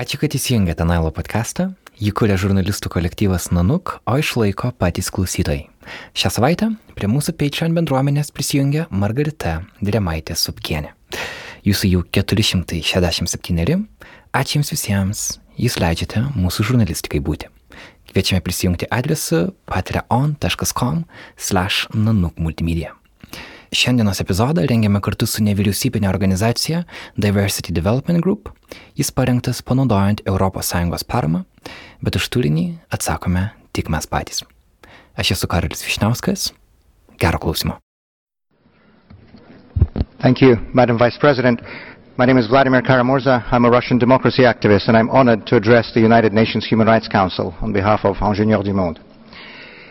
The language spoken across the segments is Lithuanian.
Ačiū, kad įsijungėte Nailo podcastą. Jį kuria žurnalistų kolektyvas Nanuk, o išlaiko patys klausytojai. Šią savaitę prie mūsų Patreon bendruomenės prisijungia Margarita Diremaitė Subkienė. Jūsų jau 467. Ačiū Jums visiems, Jūs leidžiate mūsų žurnalistikai būti. Kviečiame prisijungti adresu patreon.com slash nanukmultimedia. Šiandienos epizodą rengiame kartu su nevyriausybinė organizacija Diversity Development Group. Jis parengtas panaudojant ES paramą, bet už turinį atsakome tik mes patys. Aš esu Karolis Višniauskas. Gero klausimo. Thank you, Madam Vice President. My name is Vladimir Karamurza. I'm a Russian democracy activist, and I'm honored to address the United Nations Human Rights Council on behalf of Ingénieurs du Monde.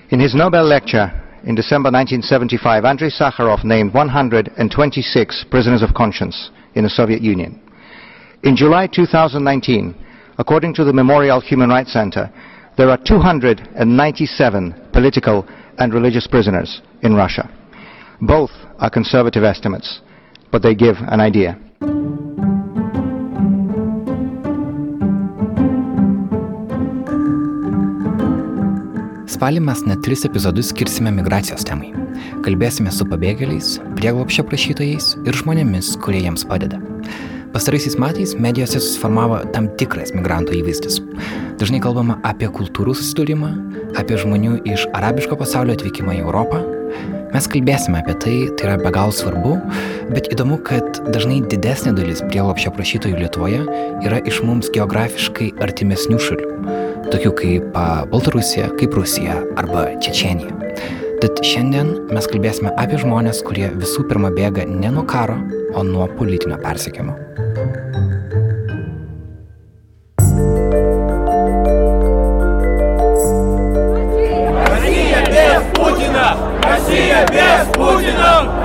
In his Nobel lecture in December 1975, Andrei Sakharov named 126 prisoners of conscience in the Soviet Union. In July 2019, according to the Memorial Human Rights Center, there are 297 political and religious prisoners in Russia. Both are conservative estimates, but they give an idea. Spalį mes net tris epizodus skirsime migracijos temai. Kalbėsime su pabėgėliais, prieglopščio prašytojais ir žmonėmis, kurie jiems padeda. Pastaraisiais metais medijose susiformavo tam tikras migrantų įvaizdis. Dažnai kalbama apie kultūrų susidūrimą, apie žmonių iš arabiško pasaulio atvykimą į Europą. Mes kalbėsime apie tai, tai yra be galo svarbu, bet įdomu, kad dažnai didesnė dalis prieglopščio prašytojų Lietuvoje yra iš mums geografiškai artimesnių šalių tokių kaip Baltarusija, kaip Rusija arba Čečenija. Tad šiandien mes kalbėsime apie žmonės, kurie visų pirma bėga ne nuo karo, o nuo politinio persekimo.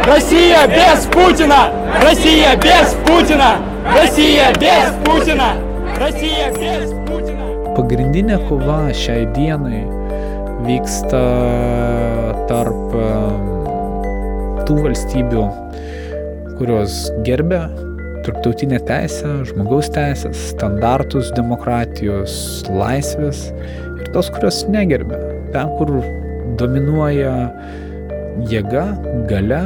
Россия без Путина! Россия без Путина! Россия без Путина! Россия без Путина! Pagrindinė kova šiai dienai vyksta tarp tų valstybių, kurios gerbia tarptautinę teisę, žmogaus teisės, standartus demokratijos, laisvės ir tos, kurios negerbia. Ten, kur dominuoja jėga, gale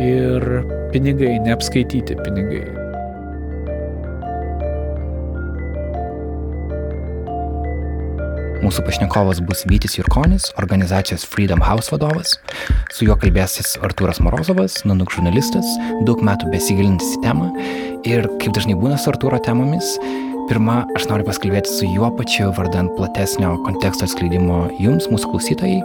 ir pinigai, neapskaityti pinigai. Mūsų pašnekovas bus Vytis Jurkonis, organizacijos Freedom House vadovas. Su juo kalbėsis Artūras Morozovas, nanuk žurnalistas, daug metų besigilintis į temą. Ir kaip dažnai būna su Artūro temomis, pirmą aš noriu paskalbėti su juo pačiu vardant platesnio konteksto atskleidimo jums, mūsų klausytojai.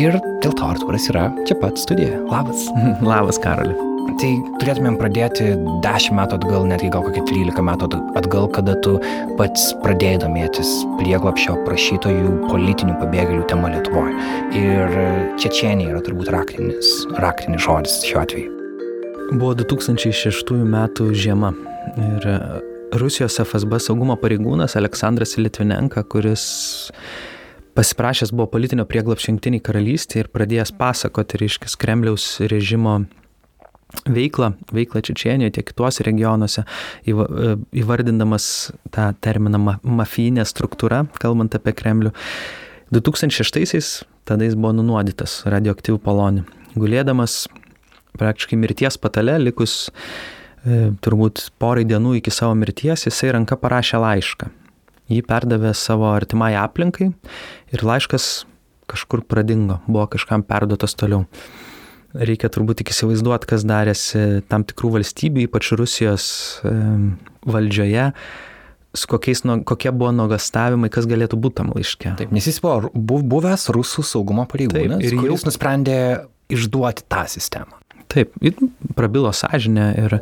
Ir dėl to Artūras yra čia pat studijoje. Labas. Labas, Karoli. Tai turėtumėm pradėti 10 metų atgal, netgi gal kokie 13 metų atgal, kada tu pats pradėjai domėtis prieglapšio prašytojų politinių pabėgėlių tema Lietuvoje. Ir Čečienija yra turbūt raktinis, raktinis žodis šiuo atveju. Buvo 2006 metų žiema ir Rusijos FSB saugumo pareigūnas Aleksandras Litvinenka, kuris pasiprašęs buvo politinio prieglapšio jungtiniai karalystė ir pradėjęs pasakoti, reiškia, Kremliaus režimo veiklą, veiklą Čečienijoje, tiek kituose regionuose, e, įvardindamas tą terminą ma- mafijinė struktūra, kalbant apie Kremlių. 2006-aisiais tada jis buvo nunuodytas radioaktyvų polonį. Gulėdamas praktiškai mirties patale, likus e, turbūt porai dienų iki savo mirties, jisai ranka parašė laišką. Jį perdavė savo artimai aplinkai ir laiškas kažkur pradingo, buvo kažkam perduotas toliau reikia turbūt tik įsivaizduoti, kas darėsi tam tikrų valstybių, ypač Rusijos valdžioje, su kokiais, kokie buvo nuogastavimai, kas galėtų būti tam laiške. Taip, nes jis buvo bu- buvęs rusų saugumo pareigūnas, Taip, ir jau- jis nusprendė išduoti tą sistemą. Taip, prabilo sąžinę ir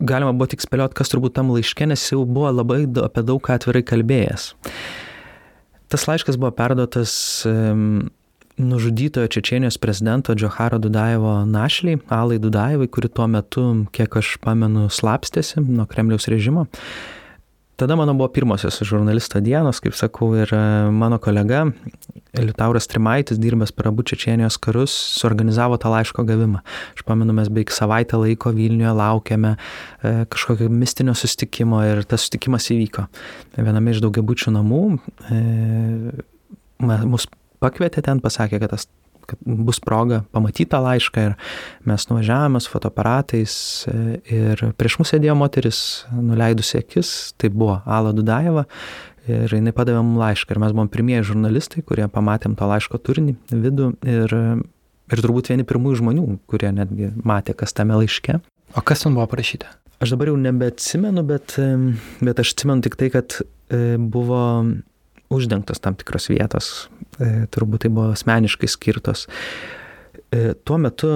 galima buvo tik spėlioti, kas turbūt tam laiške, nes jau buvo labai apie daug ką atvirai kalbėjęs. Tas laiškas buvo perduotas nužudytojo Čečenijos prezidento Džoharo Dudaevo našliai, Alai Dudaevai, kuri tuo metu, kiek aš pamenu, slapstėsi nuo Kremliaus režimo. tada mano buvo pirmosios žurnalisto dienos, kaip sakau, ir e, mano kolega Liutauras Trimaitis, dirbęs per abu Čečienijos karus, suorganizavo tą laiško gavimą. Aš pamenu, mes beveik savaitę laiko Vilniuje laukėme e, kažkokio mistinio sustikimo ir tas sustikimas įvyko. Viename iš daugiabučių namų e, mus pakvietė ten, pasakė, kad tas kad bus proga pamatyti tą laišką ir mes nuvažiavome su fotoaparatais e, ir prieš mus sėdėjo moteris nuleidusi akis, tai buvo Ala Dudajeva ir jinai padavė mums laišką ir mes buvom pirmieji žurnalistai, kurie pamatėm to laiško turinį, vidų ir, ir turbūt vieni pirmųjų žmonių, kurie netgi matė, kas tame laiške. O kas ten buvo parašyta? Aš dabar jau nebeatsimenu, bet, bet aš atsimenu tik tai, kad e, buvo uždengtos tam tikros vietos, e, turbūt tai buvo asmeniškai skirtos. E, tuo metu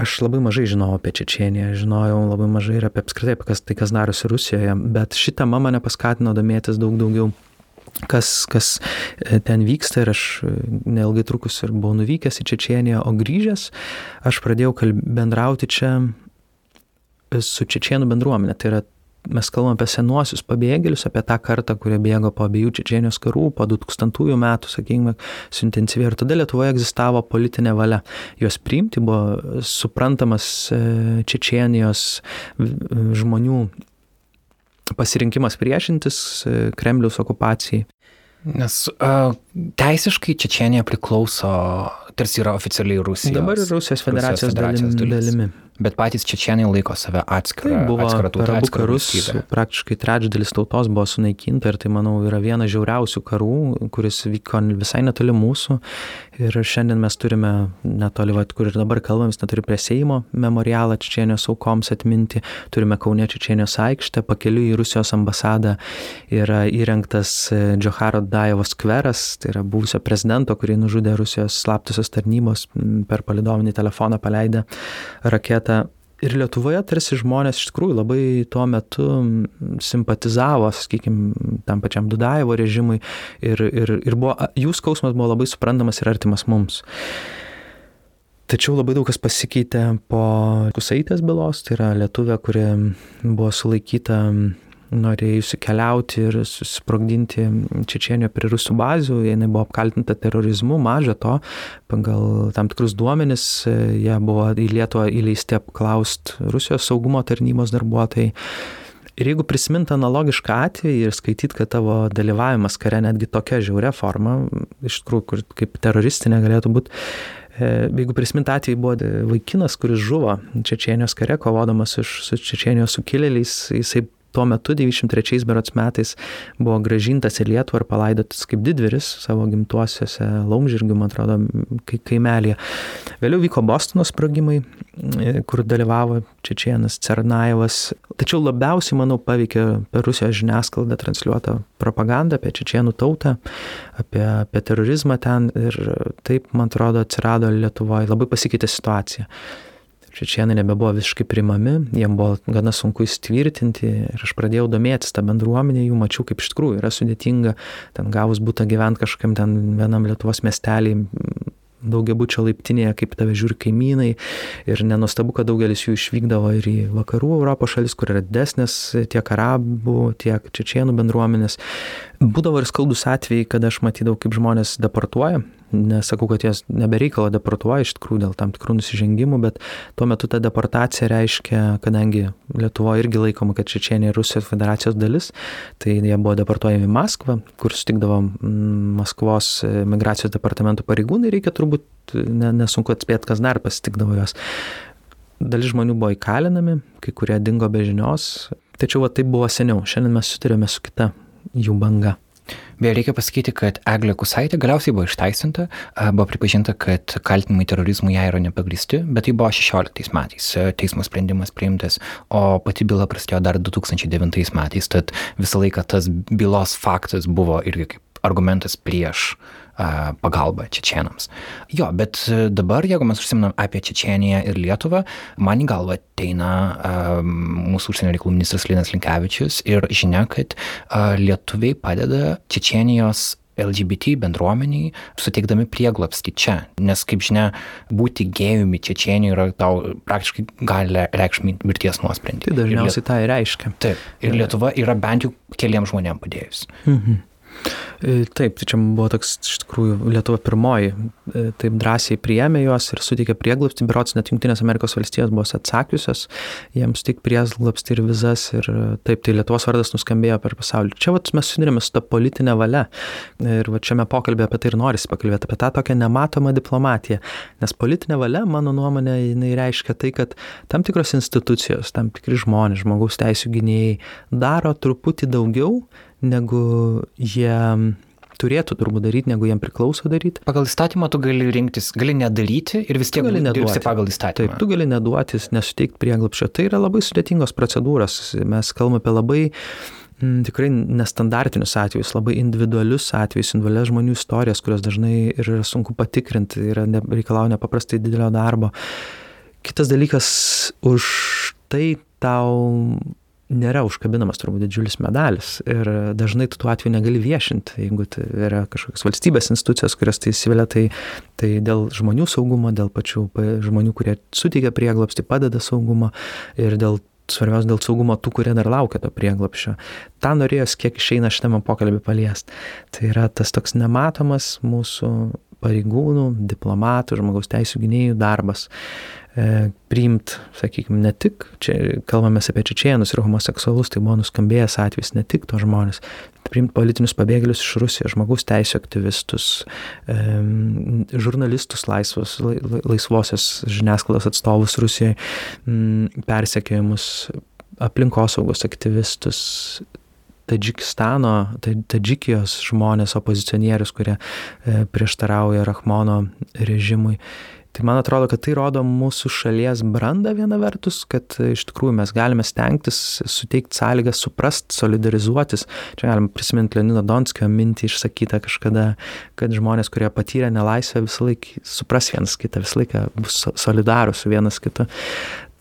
aš labai mažai žinojau apie Čečieniją, žinojau labai mažai ir apie apskritai, apie kas, tai, kas darosi Rusijoje, bet šitą mane paskatino domėtis daug daugiau kas, kas e, ten vyksta ir aš neilgai trukus ir buvau nuvykęs į Čečieniją, o grįžęs aš pradėjau kalb... bendrauti čia su Čečienų bendruomenė. Tai yra mes kalbame apie senuosius pabėgėlius, apie tą kartą, kurie bėgo po abiejų Čečienijos karų, po 2000 metų, sakykime, suintensyvėjo. Ir tada Lietuvoje egzistavo politinė valia. Juos priimti buvo suprantamas e, Čečienijos žmonių pasirinkimas priešintis e, Kremliaus okupacijai. Nes uh, teisiškai Čečienija priklauso, tarsi yra oficialiai Rusija. Dabar Rusijos federacijos, Rusijos federacijos dalimi. dalimi bet patys čečienai laiko save atskirą. Tai buvo atskirą tautą, per abu karus, valstybę. praktiškai trečdalis tautos buvo sunaikinta ir tai, manau, yra vienas žiauriausių karų, kuris vyko visai netoli mūsų. Ir šiandien mes turime netoli, vat, kur ir dabar kalbam, mes neturi prie Seimo memorialą Čečienijos aukoms atminti, turime Kaunė Čečienijos aikštę, pakeliu į Rusijos ambasadą yra įrengtas e, Džoharo Dajevo skveras, tai yra buvusio prezidento, kurį nužudė Rusijos slaptusios tarnybos per palidovinį telefoną paleidę raketą. Ir Lietuvoje tarsi žmonės iš tikrųjų labai tuo metu simpatizavo, sakykime, tam pačiam Dudaevo režimui ir, ir, ir buvo, jų skausmas buvo labai suprantamas ir artimas mums. Tačiau labai daug kas pasikeitė po Kusaitės bylos, tai yra lietuvė, kuri buvo sulaikyta norėjusi keliauti ir susprogdinti Čečienio prie rusų bazių, jinai buvo apkaltinta terorizmu, maža to, pagal tam tikrus duomenis, jie buvo į Lietuvą įleisti apklaust Rusijos saugumo tarnybos darbuotojai. Ir jeigu prisimint analogišką atvejį ir skaityt, kad tavo dalyvavimas kare netgi tokia žiauria forma, iš tikrųjų, kur kaip teroristinė galėtų būti, e, jeigu prisimint atvejį buvo vaikinas, kuris žuvo Čečienijos kare, kovodamas iš, su Čečienijos sukilėliais, jisai tuo metu 93 berots metais buvo gražintas į Lietuvą ir palaidotas kaip didvyris savo gimtuosiuose Laumžirgių, man atrodo, kaimelėje. Vėliau vyko Bostono sprogimai, e, kur dalyvavo Čečienas Cernaevas. Tačiau labiausiai, manau, paveikė per Rusijos žiniasklaidą transliuotą propagandą apie Čečienų tautą, apie, apie terorizmą ten ir taip, man atrodo, atsirado Lietuvoje, labai pasikeitė situacija čečienai nebebuvo visiškai primami, jiem buvo gana sunku įsitvirtinti ir aš pradėjau domėtis tą bendruomenę, jų mačiau, kaip iš tikrųjų yra sudėtinga, ten gavus būtą gyventi kažkam ten vienam Lietuvos miestelį, daugiabučio laiptinėje, kaip tave žiūri kaimynai. Ir nenustabu, kad daugelis jų išvykdavo ir į vakarų Europos šalis, kur yra desnės tiek arabų, tiek čečienų bendruomenės. Būdavo ir skaldus atvejai, kada aš matydavau, kaip žmonės deportuoja nesakau, kad jas nebereikalo deportuoja iš tikrųjų dėl tam tikrų nusižengimų, bet tuo metu ta deportacija reiškia, kadangi Lietuvo irgi laikoma, kad Čečienė Rusijos federacijos dalis, tai jie buvo deportuojami į Maskvą, kur sutikdavo mm, Maskvos migracijos departamento pareigūnai, reikia turbūt nesunku atspėti, kas dar pasitikdavo juos. Dalis žmonių buvo įkalinami, kai kurie dingo be žinios, tačiau va, tai buvo seniau, šiandien mes sutarėme su kita jų banga. Beje, reikia pasakyti, kad Eglė Kusaitė galiausiai buvo išteisinta, buvo pripažinta, kad kaltinimai terorizmu ją yra nepagristi, bet tai buvo 16 metais teismo sprendimas priimtas, o pati byla prasidėjo dar 2009 metais, tad visą laiką tas bylos faktas buvo irgi kaip argumentas prieš uh, pagalbą čečienams. Jo, bet e, dabar, jeigu mes užsiminam apie Čečieniją ir Lietuvą, man į galvą ateina mūsų užsienio reikalų ministras Linas Linkevičius ir žinia, kad lietuviai padeda Čečienijos LGBT bendruomeniai, suteikdami prieglapstį čia. Nes, kaip žinia, būti gėjumi Čečienijoje yra tau praktiškai gali reikšti mirties nuosprendį. Tai dažniausiai Liet... tai reiškia. Taip. Ir Lietuva yra bent jau keliams žmonėms padėjus. Mhm. E, taip, tai čia buvo toks iš tikrųjų Lietuva pirmoji, e, taip drąsiai priėmė juos ir suteikė prieglapstį, berots net Junktinės Amerikos valstijos buvo atsakiusios jiems tik prieglapstį ir vizas ir e, taip, tai Lietuvos vardas nuskambėjo per pasaulį. Čia vat, mes susidurėme su ta politinė valia ir va, šiame pokalbė apie tai ir norisi pakalbėti, apie tą tokią nematomą diplomatiją, nes politinė valia, mano nuomonė, jinai reiškia tai, kad tam tikros institucijos, tam tikri žmonės, žmogaus teisų gynėjai daro truputį daugiau, negu jie turėtų turbūt daryti, negu jiem priklauso daryti. Pagal įstatymą tu gali rinktis, gali nedaryti ir vis tiek gali neduoti pagal įstatymą. Taip, tu gali neduoti, nesuteikti prieglapščio. Tai yra labai sudėtingos procedūros. Mes kalbame apie labai m, tikrai nestandartinius atvejus, labai individualius atvejus, individualias žmonių istorijas, kurios dažnai yra sunku patikrinti, yra ne, reikalauja nepaprastai didelio darbo. Kitas dalykas, už tai tau nėra užkabinamas turbūt didžiulis medalis ir dažnai tu tuo atveju negali viešinti, jeigu tai yra kažkokios valstybės institucijos, kurios tai įsivelia, tai, tai dėl žmonių saugumo, dėl pačių žmonių, kurie suteikia prieglapstį, padeda saugumo ir dėl svarbiausia dėl saugumo tų, kurie dar laukia to prieglapščio. Ta norėjos, kiek išeina šitame pokalbį paliesti. Tai yra tas toks nematomas mūsų pareigūnų, diplomatų, žmogaus teisų gynėjų darbas e, priimt, sakykime, ne tik, čia kalbame apie čečienus ir homoseksualus, tai buvo nuskambėjęs atvejs, ne tik to žmonės, priimti politinius pabėgėlius iš Rusijos, žmogaus teisų aktyvistus, e, žurnalistus laisvos, laisvosios žiniasklaidos atstovus Rusijoje, persekiojimus aplinkosaugos aktyvistus, Tadžikistano, Tadžikijos žmonės, opozicionierius, kurie e, prieštarauja Rahmono režimui. Tai man atrodo, kad tai rodo mūsų šalies brandą viena vertus, kad iš tikrųjų mes galime stengtis suteikti sąlygas, suprast, solidarizuotis. Čia galime prisiminti Lenino Donskio mintį išsakytą kažkada, kad žmonės, kurie patyrė nelaisvę, visą laiką supras vienas kitą, visą laiką bus solidarūs su vienas kitu.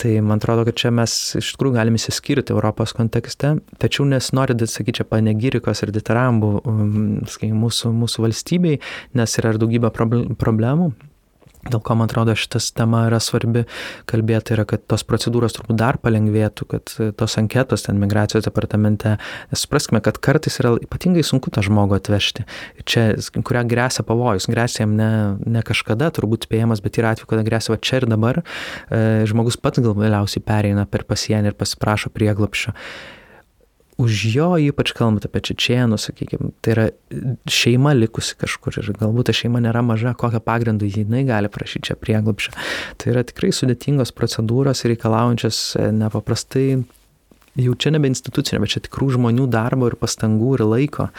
Tai man atrodo, kad čia mes iš tikrųjų galime įsiskirti Europos kontekste, tačiau nesinori, sakyti, čia panegyrikos ir ditarambų um, sakai, mūsų, mūsų valstybei, nes yra ir daugybė problemų, Dėl ko man atrodo šitas tema yra svarbi kalbėti, yra, kad tos procedūros turbūt dar palengvėtų, kad tos anketos ten migracijos departamente, supraskime, kad kartais yra ypatingai sunku tą žmogų atvežti. Čia, kuria grėsia pavojus, grėsia jam ne, ne kažkada, turbūt spėjamas, bet yra atveju, kada grėsia va čia ir dabar, e, žmogus pats gal vėliausiai pereina per pasienį ir pasiprašo prieglapšio už jo, ypač kalbant apie čečienus, sakykime, tai yra šeima likusi kažkur ir galbūt ta šeima nėra maža, kokią pagrindų jinai gali prašyti čia prieglapšio. Tai yra tikrai sudėtingos procedūros reikalaujančios e, nepaprastai jau čia nebe institucinė, bet čia tikrų žmonių darbo ir pastangų ir laiko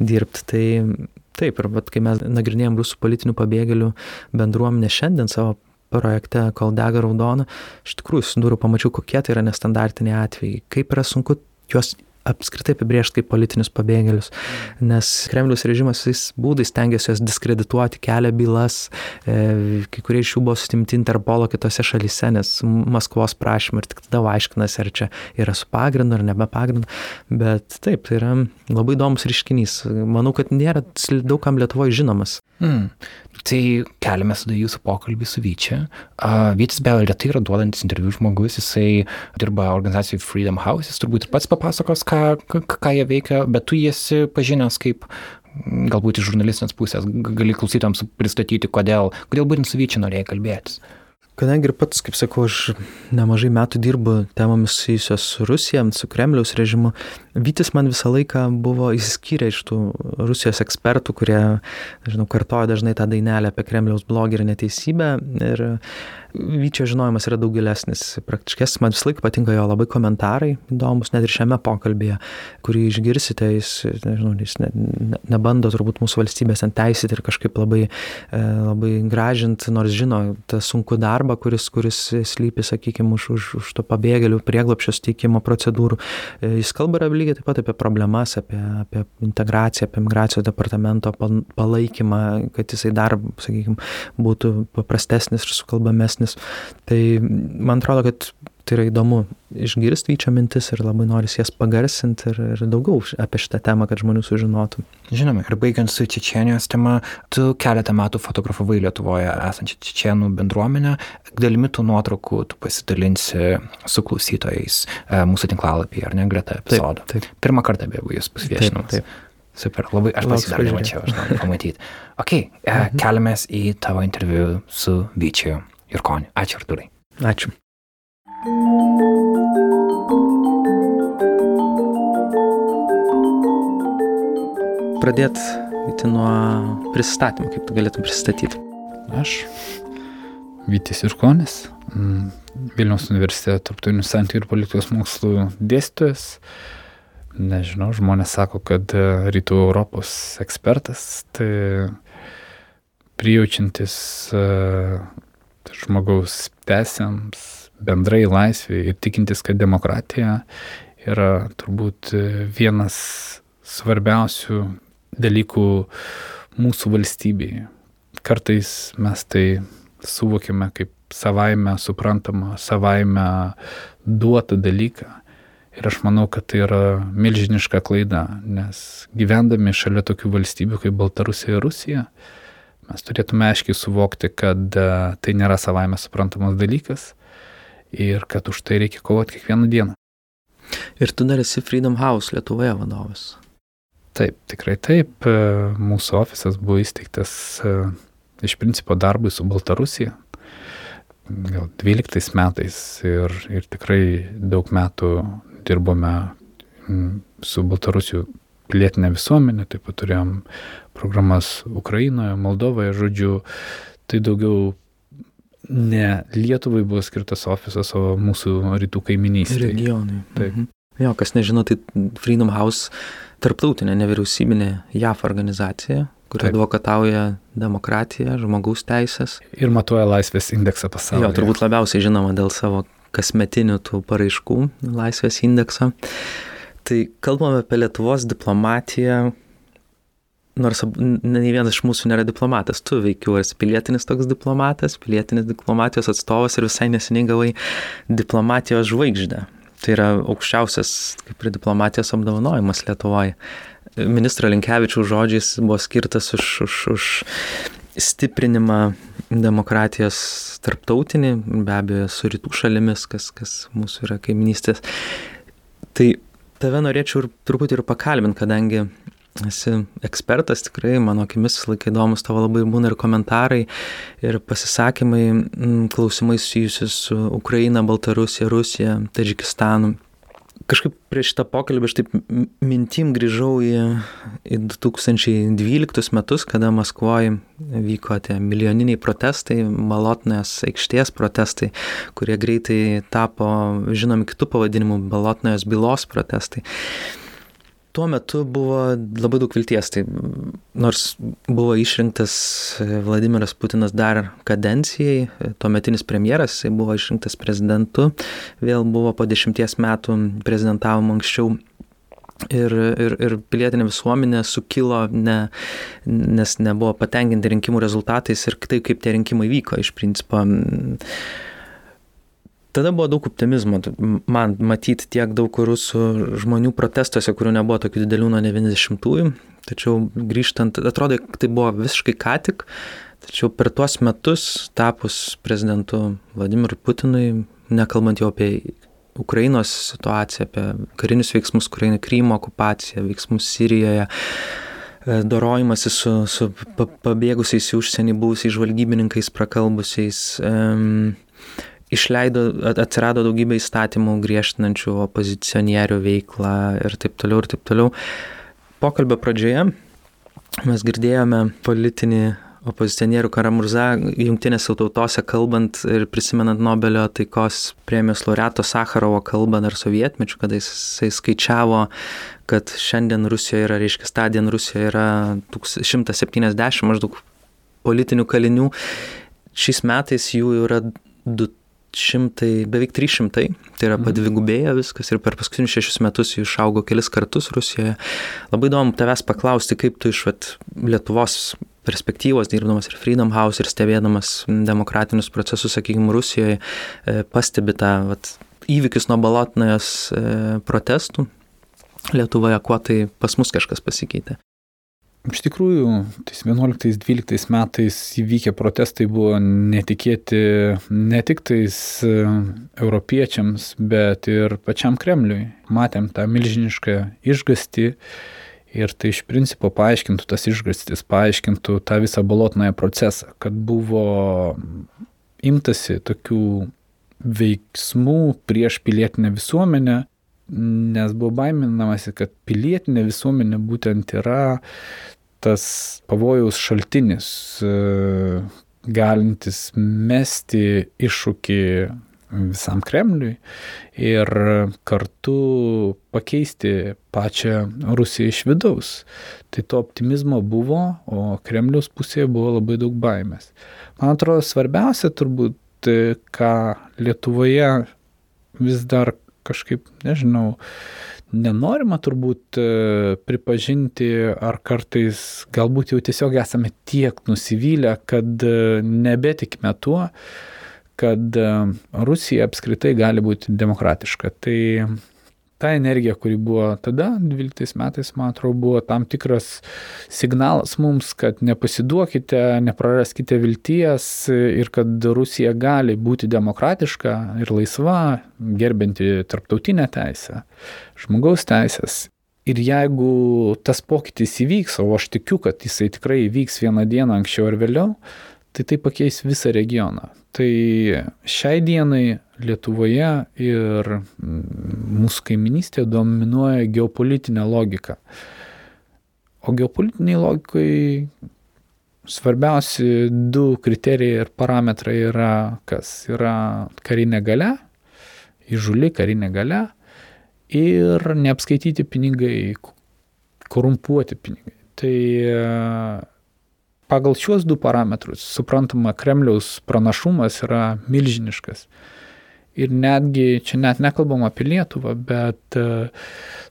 dirbti. Tai taip, ir vat, kai mes nagrinėjom rusų politinių pabėgėlių bendruomenę šiandien savo projekte, kol dega raudona, iš tikrųjų susidūriau, pamačiau, kokie tai yra nestandartiniai atvejai, kaip yra sunku juos apskritai apibriežti kaip politinius pabėgėlius, nes Kremliaus režimas visais būdais stengiasi juos diskredituoti, kelia bylas, e, kai kurie iš jų buvo sustimti Interpolo kitose šalyse, nes Maskvos prašymą ir tik tada aiškinasi, ar čia yra su pagrindu ar nebe pagrindu, bet taip, tai yra labai įdomus reiškinys. Manau, kad nėra daugam Lietuvoje žinomas. Mm. Tai keliame tada jūsų pokalbį su Vyčia. Uh, Vytis be retai yra duodantis interviu žmogus, jisai dirba organizacijai Freedom House, jis turbūt ir pats papasakos, ką, ką jie veikia, bet tu esi pažinęs kaip galbūt iš žurnalistinės pusės, gali klausytams pristatyti, kodėl, kodėl būtent su Vyčia norėjai kalbėtis. Kadangi ir pats, kaip sakau, aš nemažai metų dirbu temomis susijusios su Rusija, su Kremliaus režimu, Vytis man visą laiką buvo įsiskyrę iš tų Rusijos ekspertų, kurie, žinau, kartoja dažnai tą dainelę apie Kremliaus blogį ir neteisybę. Ir Vyčio žinojimas yra daug gilesnis, praktiškesnis, man visą laiką patinka jo labai komentarai, įdomus, net ir šiame pokalbėje, kurį išgirsite, jis, nežinau, jis ne, ne, nebando turbūt mūsų valstybės ant teisyti ir kažkaip labai, e, labai gražinti, nors žino tą sunkų darbą, kuris, kuris slypi, sakykime, už, už, už to pabėgėlių prieglapščio steikimo procedūrų. E, jis kalba yra lygiai taip pat apie problemas, apie, apie integraciją, apie migracijos departamento palaikymą, kad jisai dar, sakykime, būtų paprastesnis ir sukalbamesnis. Tai man atrodo, kad tai yra įdomu išgirsti vyčio mintis ir labai noris jas pagarsinti ir, ir daugiau apie šitą temą, kad žmonių sužinotų. Žinoma, ir baigiant su Čečienijos tema, tu keletą metų fotografavai Lietuvoje esančią Čečienų bendruomenę, dalimi tų nuotraukų tu pasidalinsi su klausytojais e, mūsų tinklalapyje, ar ne, greta epizodo. Taip, taip. Pirmą kartą bebu jūs bus viešinamas. Taip, taip. Super, labai aš pasidar pažiūrėt. nemačiau, aš noriu pamatyti. Ok, e, keliamės į tavo interviu su Vyčiu Jurkoniu. Ačiū, Arturai. Ačiū. Pradėt eiti nuo pristatymų, kaip tu galėtum pristatyti. Aš, Vytis Irkonis, mm, Vilniaus universiteto tarptautinių santykių ir politikos mokslų dėstytojas. Nežinau, žmonės sako, kad e, rytų Europos ekspertas, tai prijaučiantis e, žmogaus teisėms, bendrai laisvė ir tikintis, kad demokratija yra turbūt vienas svarbiausių dalykų mūsų valstybėje. Kartais mes tai suvokiame kaip savaime suprantamą, savaime duotą dalyką. Ir aš manau, kad tai yra milžiniška klaida, nes gyvendami šalia tokių valstybių kaip Baltarusija ir Rusija, mes turėtume aiškiai suvokti, kad e, tai nėra savaime suprantamas dalykas ir kad už tai reikia kovoti kiekvieną dieną. Ir tu dar esi Freedom House Lietuvoje vadovas. Taip, tikrai taip. E, Mūsų ofisas buvo įsteigtas e, iš principo darbui su Baltarusija. Gal 12 metais ir, ir tikrai daug metų dirbome su Baltarusijų pilietinė visuomenė, taip pat turėjom programas Ukrainoje, Moldovoje, žodžiu, tai daugiau ne Lietuvai buvo skirtas ofisas, o mūsų rytų kaiminystė. Regionai. Taip. Mhm. Jo, kas nežino, tai Freedom House tarptautinė nevyriausybinė JAF organizacija, kuri Taip. advokatauja demokratiją, žmogaus teisės. Ir matuoja laisvės indeksą pasaulyje. Jo, turbūt labiausiai žinoma dėl savo kasmetinių tų paraiškų laisvės indekso. Tai kalbame apie Lietuvos diplomatiją, nors nei vienas iš mūsų nėra diplomatas, tu veikiu esi pilietinis toks diplomatas, pilietinis diplomatijos atstovas ir visai neseniai gavai diplomatijos žvaigždę. Tai yra aukščiausias kaip ir diplomatijos apdovanojimas Lietuvoje. Ministro Linkevičių žodžiais buvo skirtas už, už, už stiprinimą demokratijos tarptautinį, be abejo, su rytų šalimis, kas, kas mūsų yra kaiminystės. Tai tave norėčiau ir truputį ir pakalbinti, kadangi esi ekspertas, tikrai mano akimis visą laiką įdomus, tavo labai būna ir komentarai, ir pasisakymai, klausimai susijusi su Ukraina, Baltarusija, Rusija, Tadžikistanu. Kažkaip prieš šitą pokalbį aš taip mintim grįžau į, į 2012 metus, kada Maskvoje vyko tie milijoniniai protestai, Malotnės aikštės protestai, kurie greitai tapo žinomi kitų pavadinimų, Balotnės bylos protestai. Tuo metu buvo labai daug vilties, tai nors buvo išrinktas Vladimiras Putinas dar kadencijai, tuometinis premjeras, jisai buvo išrinktas prezidentu, vėl buvo po dešimties metų prezidentavom anksčiau. Ir, ir, ir pilietinė visuomenė sukilo, ne, nes nebuvo patenkinti rinkimų rezultatais ir taip, kaip tie rinkimai vyko. Iš principo, tada buvo daug optimizmo, man matyti tiek daug rusų žmonių protestuose, kurių nebuvo tokių didelių nuo 90-ųjų. Tačiau grįžtant, atrodo, tai buvo visiškai ką tik, tačiau per tuos metus tapus prezidentu Vladimirui Putinui, nekalbant jau apie Ukrainos situaciją, apie karinius veiksmus Ukrainai, Krymo okupaciją, veiksmus Sirijoje, e, dorojimasi su, su pa- pabėgusiais į užsienį buvusiais žvalgybininkais, prakalbusiais. Um, išleido, at- atsirado daugybė įstatymų griežtinančių opozicionierių veiklą ir taip toliau ir taip toliau. Pokalbio pradžioje mes girdėjome politinį opozicionierių Karamurza jungtinėse tautose kalbant ir prisimenant Nobelio taikos premijos laureato Sakarovo kalbą dar sovietmečių, kada jisai skaičiavo, kad šiandien Rusijoje yra, reiškia, stadien Rusijoje yra 170 maždaug politinių kalinių. Šiais metais jų yra 200, beveik 300, tai yra padvigubėję viskas ir per paskutinius šešius metus jų išaugo kelis kartus Rusijoje. Labai įdomu tavęs paklausti, kaip tu iš vat, Lietuvos perspektyvos, dirbdamas ir Freedom House ir stebėdamas demokratinius procesus, sakykime, Rusijoje, e, pastebi tą vat, įvykius nuo Balotnajos e, protestų Lietuvoje, kuo tai pas mus kažkas pasikeitė. Iš tikrųjų, tais 11-12 metais įvykę protestai buvo netikėti ne tik tais e, europiečiams, bet ir pačiam Kremliui. Matėm tą milžinišką išgasti ir tai iš principo paaiškintų tas išgastis, paaiškintų tą visą balotnąją procesą, kad buvo imtasi tokių veiksmų prieš pilietinę visuomenę, nes buvo baiminamasi, kad pilietinė visuomenė būtent yra tas pavojaus šaltinis, e, galintis mesti iššūkį visam Kremliui ir kartu pakeisti pačią Rusiją iš vidaus. Tai to optimizmo buvo, o Kremliaus pusėje buvo labai daug baimės. Man atrodo, svarbiausia turbūt, e, ką Lietuvoje vis dar kažkaip, nežinau, nenorima turbūt e, pripažinti, ar kartais galbūt jau tiesiog esame tiek nusivylę, kad e, nebetikime tuo, kad e, Rusija apskritai gali būti demokratiška. Tai ta energija, kuri buvo tada, 12 metais, man atrodo, buvo tam tikras signalas mums, kad nepasiduokite, nepraraskite vilties ir kad Rusija gali būti demokratiška ir laisva, gerbinti tarptautinę teisę, žmogaus teisės. Ir jeigu tas pokytis įvyks, o aš tikiu, kad jisai tikrai įvyks vieną dieną anksčiau ar vėliau, tai tai pakeis visą regioną. Tai šiai dienai Lietuvoje ir mūsų kaiminystėje dominuoja geopolitinė logika. O geopolitiniai logikai svarbiausi du kriterijai ir parametrai yra, kas yra karinė gale, įžuli karinė gale ir neapskaityti pinigai, korumpuoti pinigai. Tai pagal šiuos du parametrus, suprantama, Kremliaus pranašumas yra milžiniškas. Ir netgi čia net nekalbam apie Lietuvą, bet,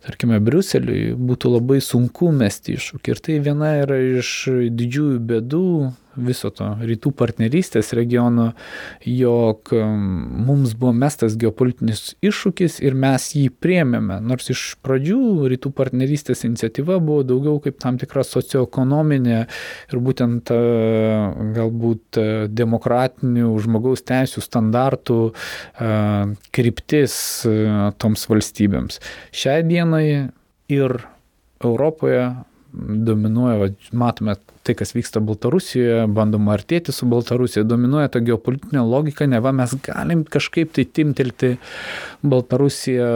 tarkime, Briuseliui būtų labai sunku mesti iššūkį. Ir tai viena yra iš didžiųjų bėdų viso to rytų partnerystės regiono, jog um, mums buvo mestas geopolitinis iššūkis ir mes jį priemėme. Nors iš pradžių rytų partnerystės iniciatyva buvo daugiau kaip tam tikra socioekonominė ir būtent uh, galbūt uh, demokratinių žmogaus teisų standartų uh, kryptis toms valstybėms. Šiai dienai ir Europoje dominuoja, matome tai, kas vyksta Baltarusijoje, bandoma artėti su Baltarusija, dominuoja ta geopolitinė logika, ne va mes galim kažkaip tai timtelti Baltarusiją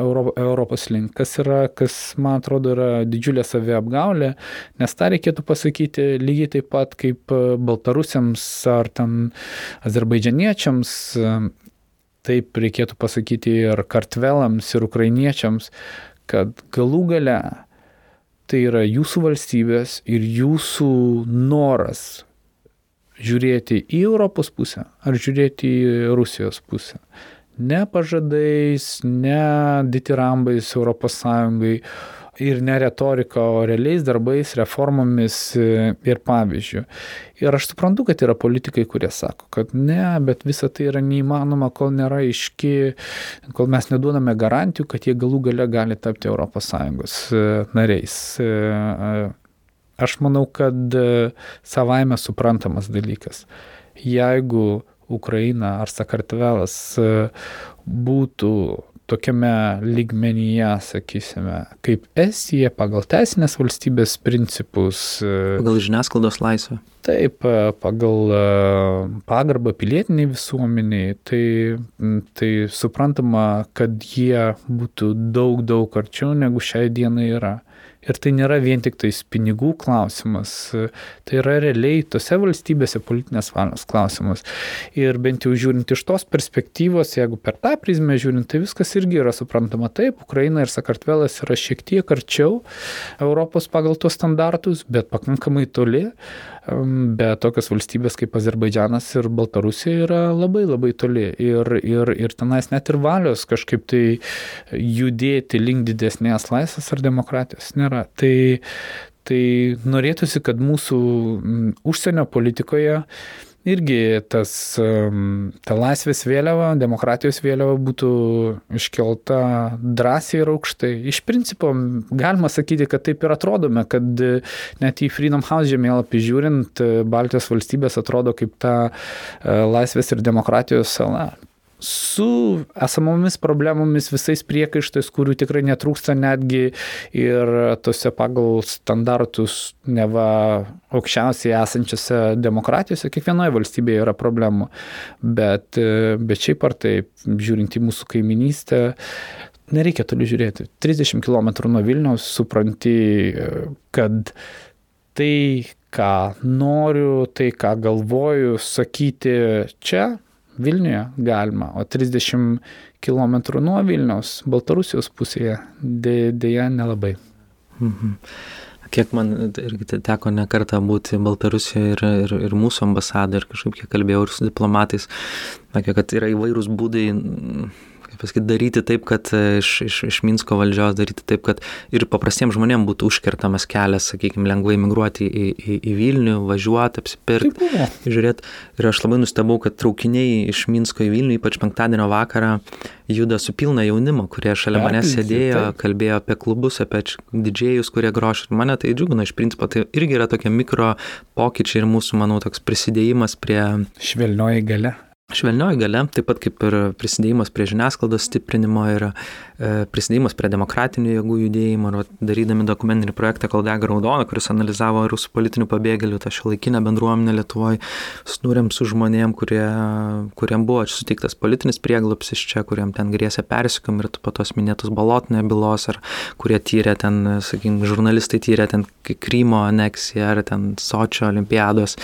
Euro, Europos link, kas yra, kas man atrodo yra didžiulė saviapgaulė, nes tą reikėtų pasakyti lygiai taip pat kaip Baltarusiams ar ten azerbaidžianiečiams, taip reikėtų pasakyti ir kartvelams, ir ukrainiečiams, kad galų gale tai yra jūsų valstybės ir jūsų noras žiūrėti į Europos pusę ar žiūrėti į Rusijos pusę. Ne pažadais, ne ditirambais Europos Sąjungai, ir ne retorika, o realiais darbais, reformomis e, ir pavyzdžių. Ir aš suprantu, kad yra politikai, kurie sako, kad ne, bet visa tai yra neįmanoma, kol nėra iški, kol mes neduodame garantijų, kad jie galų gale gali tapti ES e, nariais. E, aš manau, kad savaime suprantamas dalykas. Jeigu Ukraina ar Sakartvelas būtų tokiame lygmenyje, sakysime, kaip Estija pagal teisinės valstybės principus. E, pagal žiniasklaidos laisvę. Taip, e, pagal e, pagarbą pilietiniai visuomeniai, tai, tai suprantama, kad jie būtų daug, daug arčiau negu šiai dienai yra. Ir tai nėra vien tik tais pinigų klausimas, tai yra realiai tose valstybėse politinės valios klausimas. Ir bent jau žiūrint iš tos perspektyvos, jeigu per tą prizmę žiūrint, tai viskas irgi yra suprantama taip, Ukraina ir Sakartvelas yra šiek tiek arčiau Europos pagal tuos standartus, bet pakankamai toli bet tokios valstybės kaip Azerbaidžianas ir Baltarusija yra labai labai toli ir, ir, ir tenais net ir valios kažkaip tai judėti link didesnės laisvės ar demokratijos nėra. Tai, tai norėtųsi, kad mūsų užsienio politikoje irgi tas, ta laisvės vėliava, demokratijos vėliava būtų iškelta drąsiai ir aukštai. Iš principo galima sakyti, kad taip ir atrodome, kad net į Freedom House žemėlapį žiūrint, Baltijos valstybės atrodo kaip ta e, laisvės ir demokratijos sala su esamomis problemomis, visais priekaištais, kurių tikrai netrūksta netgi ir tose pagal standartus neva aukščiausiai esančiose demokratijose, kiekvienoje valstybėje yra problemų. Bet, bet šiaip ar taip, žiūrint į mūsų kaiminystę, nereikia toli žiūrėti. 30 km nuo Vilniaus supranti, kad tai, ką noriu, tai, ką galvoju sakyti čia, Vilniuje galima, o 30 km nuo Vilniaus, Baltarusijos pusėje, dėja nelabai. Mhm. Kiek man irgi teko ne kartą būti Baltarusijoje ir, ir, ir mūsų ambasadoje ir kažkaip kiek kalbėjau ir su diplomatais, sakė, kad yra įvairūs būdai pasakyti, daryti taip, kad e, iš, iš, iš Minsko valdžios daryti taip, kad ir paprastiems žmonėms būtų užkertamas kelias, sakykime, lengvai migruoti į, į, į Vilnių, važiuoti, apsipirkti, žiūrėti. Ir aš labai nustebau, kad traukiniai iš Minsko į Vilnių, ypač penktadienio vakarą, juda su pilna jaunimo, kurie šalia manęs sėdėjo, taip. kalbėjo apie klubus, apie didžėjus, kurie groš. Ir mane tai džiugina, iš principo tai irgi yra tokie mikro pokyčiai ir mūsų, manau, toks prisidėjimas prie... Švelnioji gale. Švelnioji gale, taip pat kaip ir prisidėjimas prie žiniasklaidos stiprinimo ir e, prisidėjimas prie demokratinių jėgų judėjimo, ir darydami dokumentinį projektą Kaldega Raudona, kuris analizavo rusų politinių pabėgėlių tą šiolaikinę bendruomenę Lietuvoje, susidūrėm su žmonėm, kurie, kuriem buvo suteiktas politinis prieglapsis čia, kuriem ten grėsė persikam ir po tos minėtos balotinė bylos, ar kurie tyrė ten, sakykime, žurnalistai tyrė ten Krymo aneksiją, ar ten Sočio olimpiados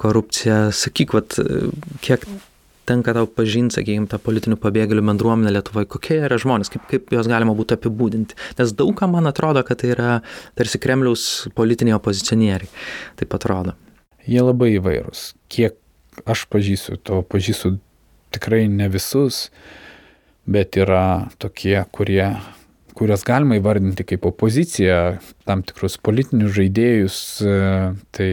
korupciją. Sakyk, vat, kiek tenka tau pažinti, sakykime, tą politinių pabėgėlių bendruomenę Lietuvoje, kokie yra žmonės, kaip, kaip juos galima būtų apibūdinti. Nes daugam man atrodo, kad tai yra tarsi Kremliaus politiniai opozicionieriai. Taip atrodo. Jie labai įvairūs. Kiek aš pažįstu, to pažįstu tikrai ne visus, bet yra tokie, kurie kurias galima įvardinti kaip opoziciją, tam tikrus politinius žaidėjus, tai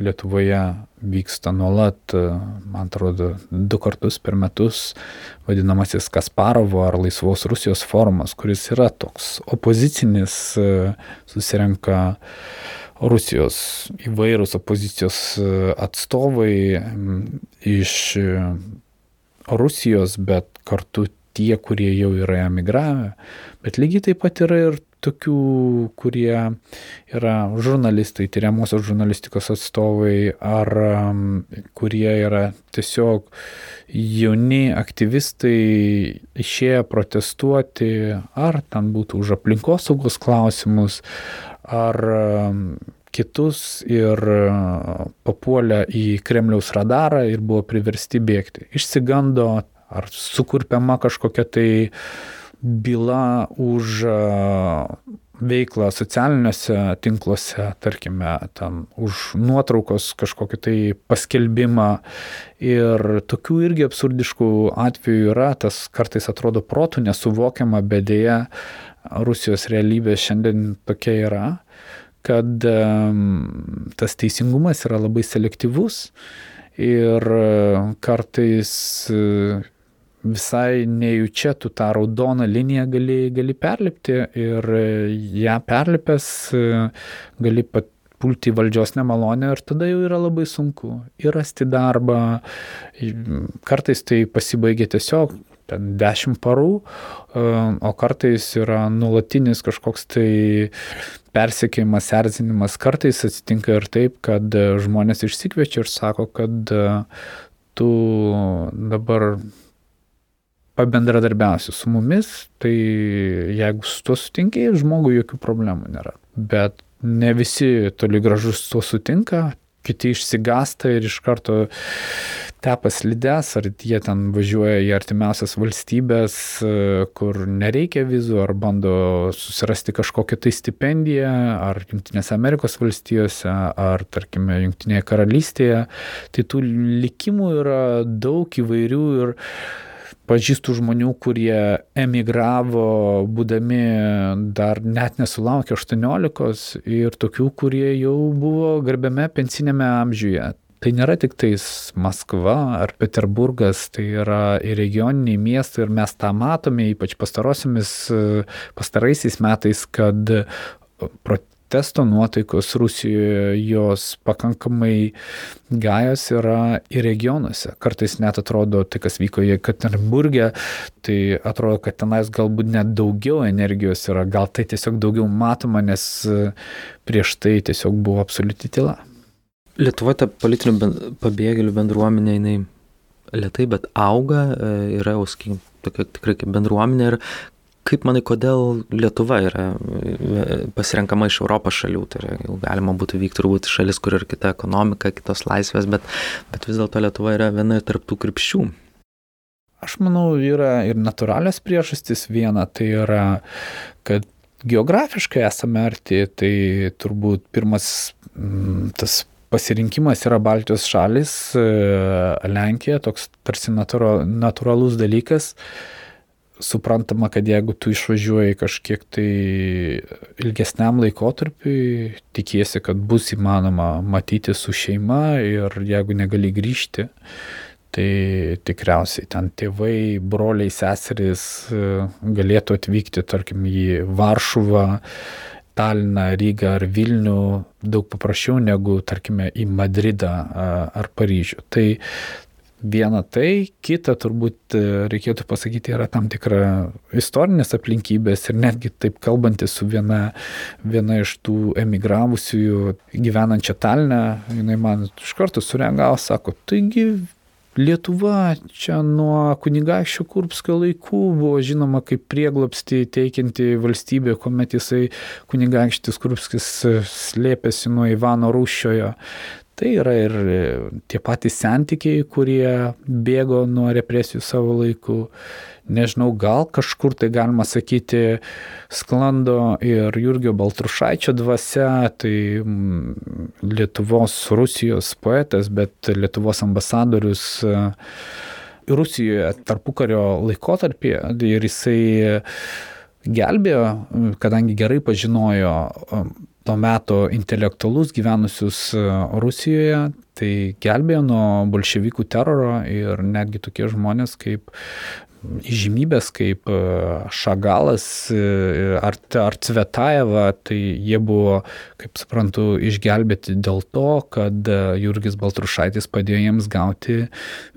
Lietuvoje vyksta nuolat, man atrodo, du kartus per metus vadinamasis Kasparovo ar Laisvos Rusijos forumas, kuris yra toks opozicinis, susirenka Rusijos įvairūs opozicijos atstovai iš Rusijos, bet kartu tie, kurie jau yra emigravę, bet lygiai taip pat yra ir tokių, kurie yra žurnalistai, tyriamosios žurnalistikos atstovai, ar um, kurie yra tiesiog jauni aktyvistai išėję protestuoti, ar ten būtų už aplinkosaugos klausimus, ar um, kitus ir uh, papuolę į Kremliaus radarą ir buvo priversti bėgti. Išsigando ar sukurpiama kažkokia tai byla už e, veiklą socialiniuose tinkluose, tarkime, tam už nuotraukos kažkokį tai paskelbimą. Ir tokių irgi absurdiškų atvejų yra, tas kartais atrodo protų nesuvokiama, bet dėja Rusijos realybė šiandien tokia yra, kad um, tas teisingumas yra labai selektyvus ir kartais uh, visai nejučia tu tą raudoną liniją gali, gali perlipti ir ją perlipęs gali pat pulti valdžios nemalonę ir tada jau yra labai sunku ir rasti darbą. Kartais tai pasibaigia tiesiog ten dešimt parų, o kartais yra nulatinis kažkoks tai persekėjimas, erzinimas. Kartais atsitinka ir taip, kad žmonės išsikviečia ir sako, kad tu dabar pabendradarbiausi su mumis, tai jeigu su tuo sutinki, žmogui jokių problemų nėra. Bet ne visi toli gražus su tuo sutinka, kiti išsigasta ir iš karto tepas lides, ar jie ten važiuoja į artimiausias valstybės, kur nereikia vizų, ar bando susirasti kažkokią tai stipendiją, ar Junktinėse Amerikos valstijose, ar tarkime Junktinėje karalystėje. Tai tų likimų yra daug įvairių ir pažįstu žmonių, kurie emigravo, būdami dar net nesulaukę 18 ir tokių, kurie jau buvo garbiame pensinėme amžiuje. tai nėra tik tais Maskva ar Peterburgas, tai yra ir regioniniai miestai ir mes tą matome, ypač pastaraisiais metais, kad protesto nuotaikos Rusijoje jos pakankamai gajos yra ir regionuose. Kartais net atrodo, tai kas vyko Jekaterinburgė, tai atrodo, kad tenais galbūt net daugiau energijos yra, gal tai tiesiog daugiau matoma, nes prieš tai tiesiog buvo absoliuti tyla. Lietuvoje ta politinių pabėgėlių bendruomenė, jinai lietai, bet auga, e, yra sakykime, tokia tikrai kaip bendruomenė ir Kaip manai, kodėl Lietuva yra e, pasirenkama iš Europos šalių? Tai yra, jau galima būtų vykti turbūt šalis, kur ir kita ekonomika, kitos laisvės, bet, bet vis dėlto Lietuva yra viena tarptų krypčių. Aš manau, yra ir natūralios priežastys. Viena tai yra, kad geografiškai esame arti, tai turbūt pirmas tas pasirinkimas yra Baltijos šalis, e, Lenkija, toks tarsi natūralus dalykas suprantama, kad jeigu tu išvažiuoji kažkiek tai ilgesniam laikotarpiui, tikiesi, kad bus įmanoma matyti su šeima ir jeigu negali grįžti, tai tikriausiai ten tėvai, broliai, seserys e, galėtų atvykti, tarkim, į Varšuvą, Taliną, Rygą ar Vilnių daug paprasčiau negu, tarkime, į Madridą ar Paryžių. Tai Viena tai, kita turbūt e, reikėtų pasakyti yra tam tikra istorinės aplinkybės ir netgi taip kalbantis su viena, viena iš tų emigravusiųjų gyvenančia Talinę, jinai man iš karto sureagavo, sako, taigi Lietuva čia nuo kunigaikščio Kurpskio laikų buvo žinoma kaip prieglopsti teikianti valstybė, kuomet jisai kunigaikštis Kurpskis slėpėsi nuo Ivano Rūščiojo. Tai yra ir e, tie patys santykiai, kurie bėgo nuo represijų savo laiku. Nežinau, gal kažkur tai galima sakyti, sklando ir Jurgio Baltrušaičio dvasia, tai mm, Lietuvos Rusijos poetas, bet Lietuvos ambasadorius e, Rusijoje tarpukario laikotarpį ir jisai gelbėjo, kadangi gerai pažinojo to meto intelektualus gyvenusius e, Rusijoje, tai gelbėjo nuo bolševikų teroro ir netgi tokie žmonės kaip įžymybės kaip e, Šagalas e, ar, ar Cvetaeva, tai jie buvo, kaip suprantu, išgelbėti dėl to, kad Jurgis Baltrušaitis padėjo jiems gauti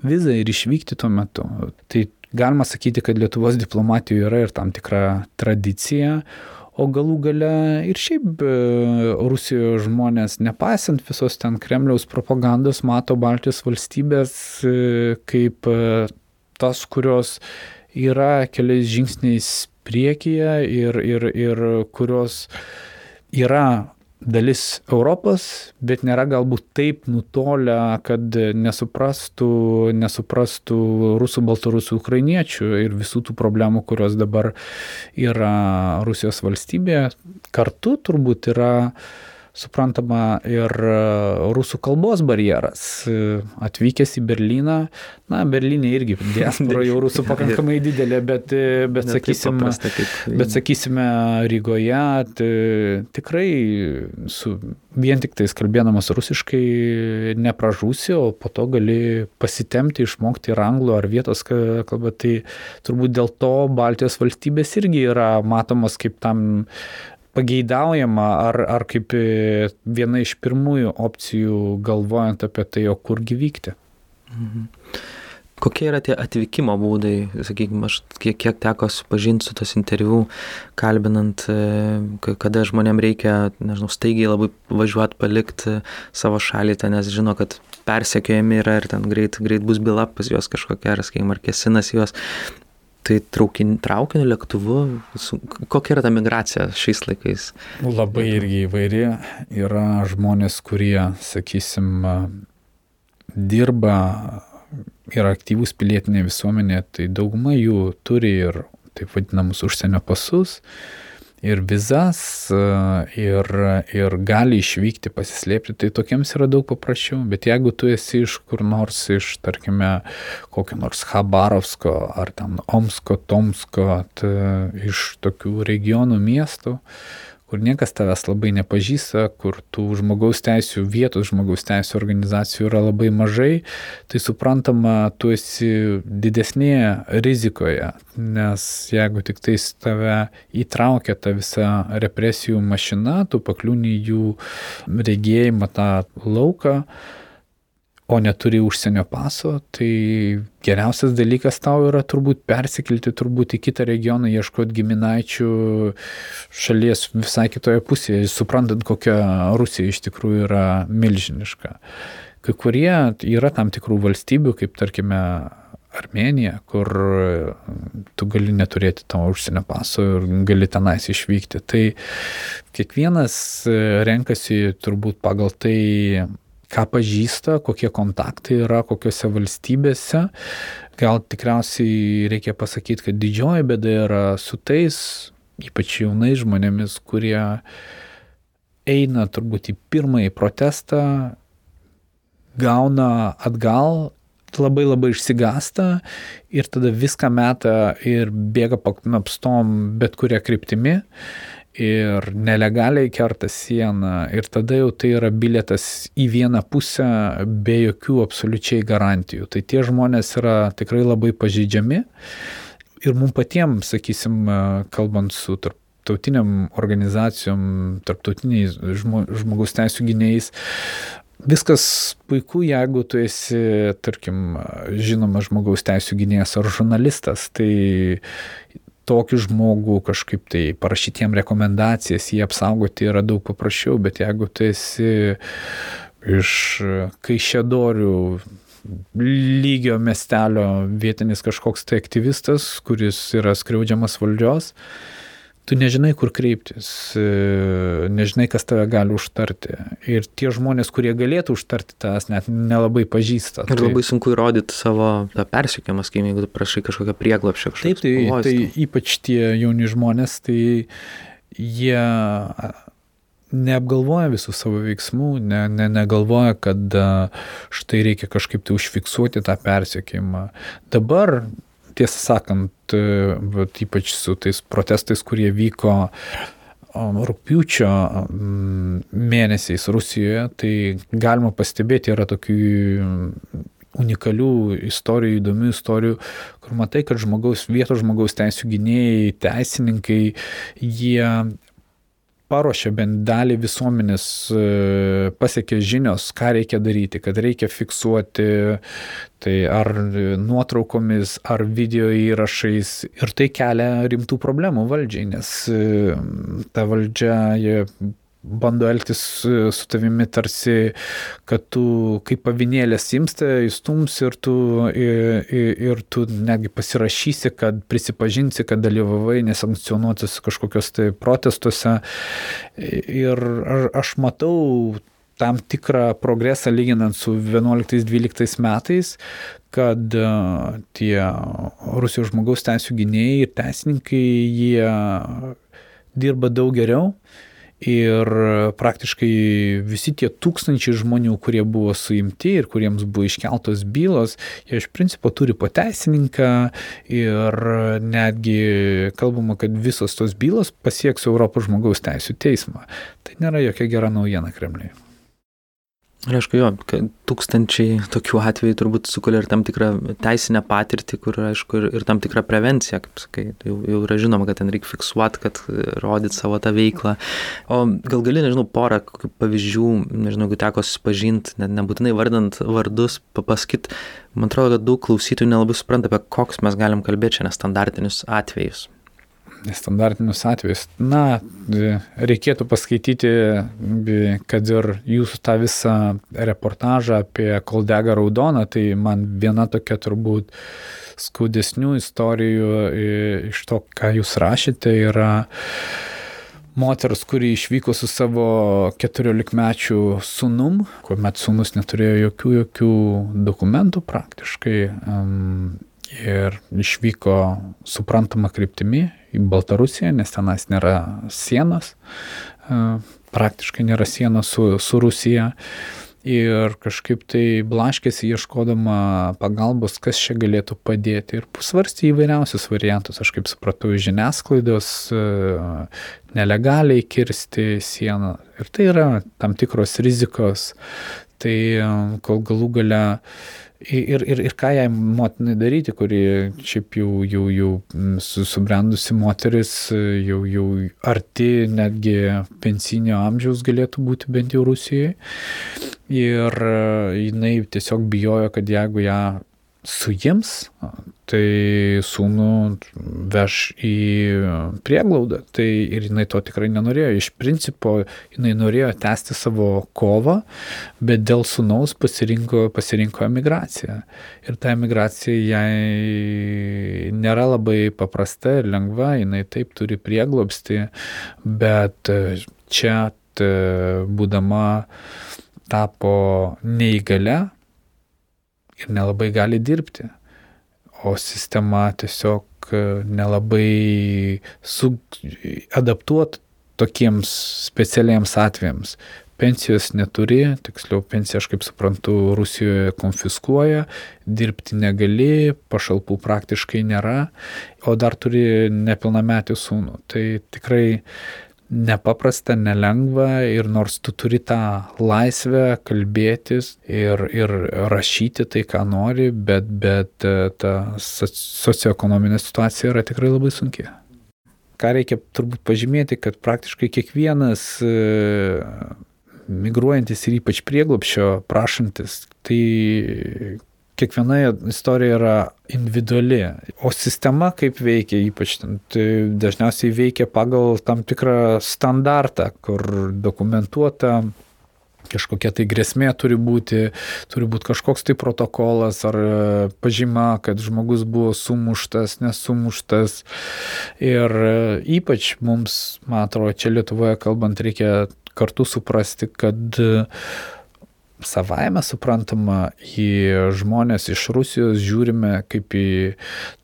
vizą ir išvykti tuo metu. Tai galima sakyti, kad Lietuvos diplomatijoje yra ir tam tikra tradicija, o galų gale ir šiaip e, Rusijoje žmonės, nepaisant visos ten Kremliaus propagandos, mato Baltijos valstybės e, kaip e, tas, kurios yra keliais žingsniais priekyje ir, ir, ir kurios yra dalis Europos, bet nėra galbūt taip nutolę, kad nesuprastų, nesuprastų rusų, baltarusų, ukrainiečių ir visų tų problemų, kurios dabar yra Rusijos valstybėje. Kartu turbūt yra suprantama ir e, rusų kalbos barjeras. E, atvykęs į Berliną, na, Berlinė irgi diaspora jau rusų pakankamai didelė, bet, e, bet, sakysim, paprasta, kaip... bet sakysime, Rygoje tai tikrai su, vien tik tais kalbėdamas rusiškai nepražūsi, o po to gali pasitemti, išmokti ir anglų ar vietos kalbą. Tai turbūt dėl to Baltijos valstybės irgi yra matomos kaip tam pageidaujama ar, ar kaip e, viena iš pirmųjų opcijų galvojant apie tai, o kurgi vykti. Mhm. Kokie yra tie atvykimo būdai, sakykime, aš kiek, kiek teko supažinti su tos interviu, kalbinant, e, kada žmonėm reikia, nežinau, staigiai labai važiuoti, palikti savo šalį, ten, nes žino, kad persekiojami yra ir ten greit, greit bus byla pas juos kažkokia, ar, sakykime, ar kesinas juos. Tai traukin, traukiniu, lėktuvu, su, kokia yra ta migracija šiais laikais? Labai irgi įvairi. Yra žmonės, kurie, sakysim, dirba, yra aktyvūs pilietinė visuomenė, tai dauguma jų turi ir taip vadinamus užsienio pasus, ir vizas, ir, ir gali išvykti, pasislėpti, tai tokiems yra daug paprasčiau. Bet jeigu tu esi iš kur nors, iš, tarkime, kokio nors Habarovsko ar ten Omsko, Tomsko, tai iš tokių regionų miestų, kur niekas tavęs labai nepažįsta, kur tų žmogaus teisų, vietos žmogaus teisų organizacijų yra labai mažai, tai suprantama, tu esi didesnėje rizikoje, nes jeigu tik tais tave įtraukia ta visa represijų mašina, tu pakliūni jų regėjimą tą lauką, o neturi užsienio paso, tai geriausias dalykas tau yra turbūt persikelti turbūt į kitą regioną, ieškoti giminaičių šalies visai kitoje pusėje, suprantant, kokia Rusija iš tikrųjų yra milžiniška. Kai kurie yra tam tikrų valstybių, kaip tarkime Armenija, kur tu gali neturėti tavo užsienio paso ir gali tenais išvykti. Tai kiekvienas renkasi turbūt pagal tai, ką pažįsta, kokie kontaktai yra, kokiuose valstybėse. Gal tikriausiai reikia pasakyti, kad didžioji bėda yra su tais, ypač jaunais žmonėmis, kurie eina turbūt į pirmąjį protestą, gauna atgal labai labai išsigasta ir tada viską meta ir bėga paknapstom bet kuria kryptimi ir nelegaliai kerta sieną ir tada jau tai yra bilietas į vieną pusę be jokių absoliučiai garantijų. Tai tie žmonės yra tikrai labai pažeidžiami ir mums patiems, sakysim, kalbant su tarptautiniam organizacijom, tarptautiniais žmogaus teisų gynėjais, Viskas puiku, jeigu tu esi, tarkim, žinomas žmogaus teisų gynėjas ar žurnalistas, tai tokį žmogų kažkaip tai parašyti jam rekomendacijas, jį apsaugoti yra daug paprasčiau, bet jeigu tu esi iš Kaišėdorių lygio miestelio vietinis kažkoks tai aktyvistas, kuris yra skriaudžiamas valdžios, tu nežinai, kur kreiptis, nežinai, kas tave gali užtarti. Ir tie žmonės, kurie galėtų užtarti tavęs, net nelabai pažįsta. Ir tai... labai sunku įrodyti savo tą persikėmą, skim, jeigu prašai kažkokią prieglapšę. Taip, tai, pavojus, tai, tai ypač tie jauni žmonės, tai jie neapgalvoja visų savo veiksmų, ne, ne, negalvoja, kad štai reikia kažkaip tai užfiksuoti tą persiekimą. Dabar tiesą sakant, bet ypač su tais protestais, kurie vyko rūpiučio mėnesiais Rusijoje, tai galima pastebėti, yra tokių unikalių istorijų, įdomių istorijų, kur matai, kad žmogaus, vietos žmogaus teisų gynėjai, teisininkai, jie paruošia bent dalį visuomenės, e, pasiekė žinios, ką reikia daryti, kad reikia fiksuoti tai ar nuotraukomis, ar video įrašais. Ir tai kelia rimtų problemų valdžiai, nes e, ta valdžia, bando elgtis su tavimi tarsi, kad tu kaip pavinėlės imste, įstums ir tu, ir, ir tu netgi pasirašysi, kad prisipažinsi, kad dalyvavai nesankcionuotis kažkokios tai protestuose. Ir aš matau tam tikrą progresą lyginant su 11-12 metais, kad e, tie Rusijos žmogaus teisų gynėjai ir teisininkai, jie dirba daug geriau Ir praktiškai visi tie tūkstančiai žmonių, kurie buvo suimti ir kuriems buvo iškeltos bylos, jie iš principo turi pateisininką ir netgi kalbama, kad visos tos bylos pasieks Europos žmogaus teisų teismą. Tai nėra jokia gera naujiena Kremliui. Ir aišku, jo, tūkstančiai tokių atvejų turbūt sukuria ir tam tikrą teisinę patirtį, kur, aišku, ir, ir tam tikrą prevenciją, kaip sakai, jau, jau yra žinoma, kad ten reikia fiksuoti, kad rodyti savo tą veiklą. O gal gali, nežinau, porą pavyzdžių, nežinau, jeigu teko susipažinti, net nebūtinai vardant vardus, papasakyt, man atrodo, kad daug klausytojų nelabai supranta, apie koks mes galim kalbėti čia nestandartinius atvejus nestandartinius atvejus. Na, reikėtų paskaityti, kad ir jūsų tą visą reportažą apie kol dega raudoną, tai man viena tokia turbūt skaudesnių istorijų iš to, ką jūs rašėte, yra moters, kuri išvyko su savo 14-mečių sunum, kuomet sunus neturėjo jokių, jokių dokumentų praktiškai. Um, ir išvyko suprantama kryptimi į Baltarusiją, nes tenais nėra sienos, e, praktiškai nėra sienos su, su Rusija. ir kažkaip tai blaškėsi ieškodama pagalbos, kas čia galėtų padėti ir pusvarstė įvairiausius variantus, aš kaip supratau, žiniasklaidos e, nelegaliai kirsti sieną. Ir tai yra tam tikros rizikos, tai e, kol galų gale Ir, ir, ir ką jai motinai daryti, kuri šiaip jau, jau, jau subrendusi moteris, jau, jau arti netgi pensinio amžiaus galėtų būti bent jau Rusijoje. Ir jinai tiesiog bijojo, kad jeigu ją suims, tai sūnų veš į prieglaudą. Tai ir jinai to tikrai nenorėjo. Iš principo jinai norėjo tęsti savo kovą, bet dėl sūnaus pasirinko, pasirinko emigraciją. Ir ta emigracija jai nėra labai paprasta ir lengva, jinai taip turi prieglobsti, bet čia būdama tapo neįgalia ir nelabai gali dirbti. O sistema tiesiog e, nelabai su, adaptuot tokiems specialiems atvejams. Pensijos neturi, tiksliau pensiją, aš kaip suprantu, Rusijoje konfiskuoja, dirbti negali, pašalpų praktiškai nėra, o dar turi nepilnametį sūnų. Tai tikrai nepaprasta, nelengva ir nors tu turi tą laisvę kalbėtis ir, ir rašyti tai, ką nori, bet, bet e, ta socioekonominė situacija yra tikrai labai sunki. Ką reikia turbūt pažymėti, kad praktiškai kiekvienas e, migruojantis ir ypač prieglopščio prašantis, tai kiekviena istorija yra individuali, o sistema kaip veikia, ypač tai dažniausiai veikia pagal tam tikrą standartą, kur dokumentuota kažkokia tai grėsmė turi būti, turi būti kažkoks tai protokolas ar e, pažyma, kad žmogus buvo sumuštas, nesumuštas. Ir e, ypač mums, man atrodo, čia Lietuvoje kalbant, reikia kartu suprasti, kad savaime suprantama, į žmonės iš Rusijos žiūrime kaip į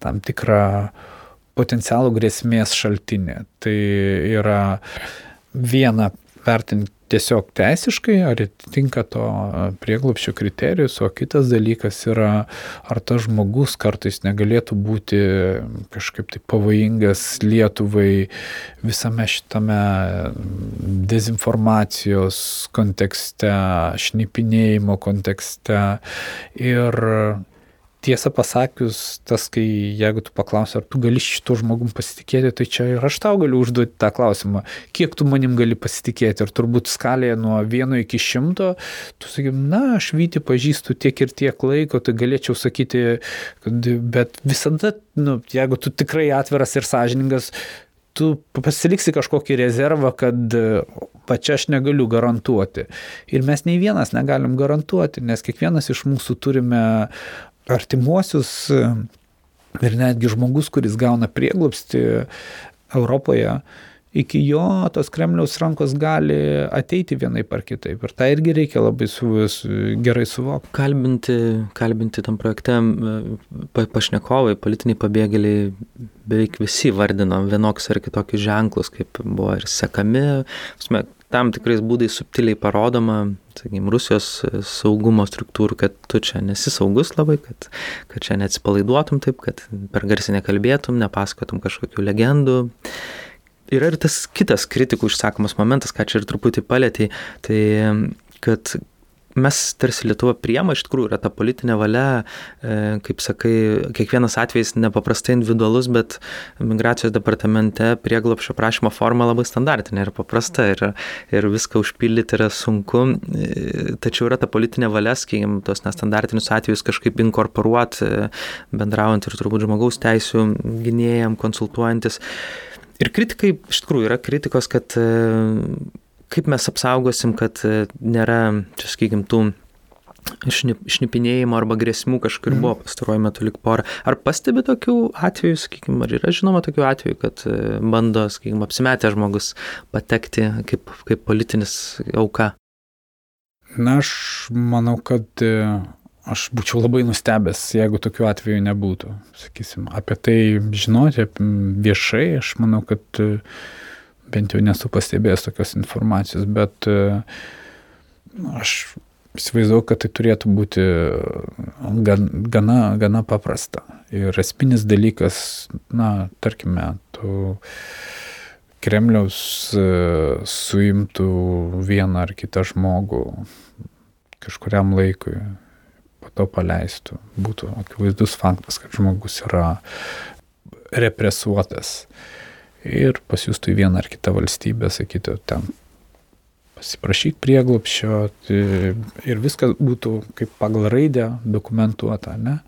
tam tikrą potencialų grėsmės šaltinį. Tai yra viena vertinti tiesiog teisiškai, ar atitinka to prieglopščio kriterijus, o kitas dalykas yra, ar tas žmogus kartais negalėtų būti kažkaip tai pavojingas Lietuvai visame šitame dezinformacijos kontekste, šnipinėjimo kontekste. Ir tiesą pasakius, tas, kai jeigu tu paklausi, ar tu gali šito žmogum pasitikėti, tai čia ir aš tau galiu užduoti tą klausimą, kiek tu manim gali pasitikėti. Ir turbūt skalėje nuo vieno iki šimto, tu sakytum, na, aš vyti pažįstu tiek ir tiek laiko, tai galėčiau sakyti, kad, bet visada, nu, jeigu tu tikrai atviras ir sąžiningas, tu pasiliksi kažkokį rezervą, kad pačia aš negaliu garantuoti. Ir mes nei vienas negalim garantuoti, nes kiekvienas iš mūsų turime artimuosius ir netgi žmogus, kuris gauna prieglobsti Europoje, iki jo tos Kremliaus rankos gali ateiti vienai par kitaip. Ir tą irgi reikia labai su, gerai suvokti. Kalbinti, kalbinti tam projekte pa, pašnekovai, politiniai pabėgėliai beveik visi vardino vienoks ar kitokius ženklus, kaip buvo ir sekami. Pasme, tam tikrais būdais subtiliai parodoma, sakykime, Rusijos saugumo struktūrų, kad tu čia nesi saugus labai, kad, kad čia neatsipalaiduotum taip, kad per garsiai nekalbėtum, nepasakotum kažkokių legendų. Yra ir tas kitas kritikų išsakomas momentas, ką čia ir truputį palėtė, tai kad mes tarsi Lietuva priema, iš tikrųjų yra ta politinė valia, e, kaip sakai, kiekvienas atvejis nepaprastai individualus, bet migracijos departamente prieglopšio prašymo forma labai standartinė ir paprasta ir, ir viską užpildyti yra sunku, e, tačiau yra ta politinė valia, sakykime, tos nestandartinius atvejus kažkaip inkorporuoti, e, bendraujant ir turbūt žmogaus teisų gynėjam, konsultuojantis. Ir kritikai, iš tikrųjų, yra kritikos, kad kaip mes apsaugosim, kad e, nėra, čia sakykim, tų šnip, šnipinėjimo arba grėsmų kažkur buvo mhm. pastaruoju metu lik porą. Ar pastebi tokių atvejų, sakykime, ar yra žinoma tokių atvejų, kad e, bando, sakykime, apsimetę žmogus patekti kaip, kaip politinis auka? Na, aš manau, kad e, aš būčiau labai nustebęs, jeigu tokių atvejų nebūtų. Sakysim, apie tai žinoti viešai, aš manau, kad bent jau nesu pastebėjęs tokios informacijos, bet e, aš įsivaizduoju, kad tai turėtų būti gan, gana, gana paprasta. Ir esminis dalykas, na, tarkime, tu Kremliaus e, suimtų vieną ar kitą žmogų kažkuriam laikui, po to paleistų. Būtų akivaizdus faktas, kad žmogus yra represuotas ir pasiūstų į vieną ar kitą valstybę, sakytų, ten pasiprašyk prieglopščio tai ir viskas būtų kaip pagal raidę dokumentuota, ne?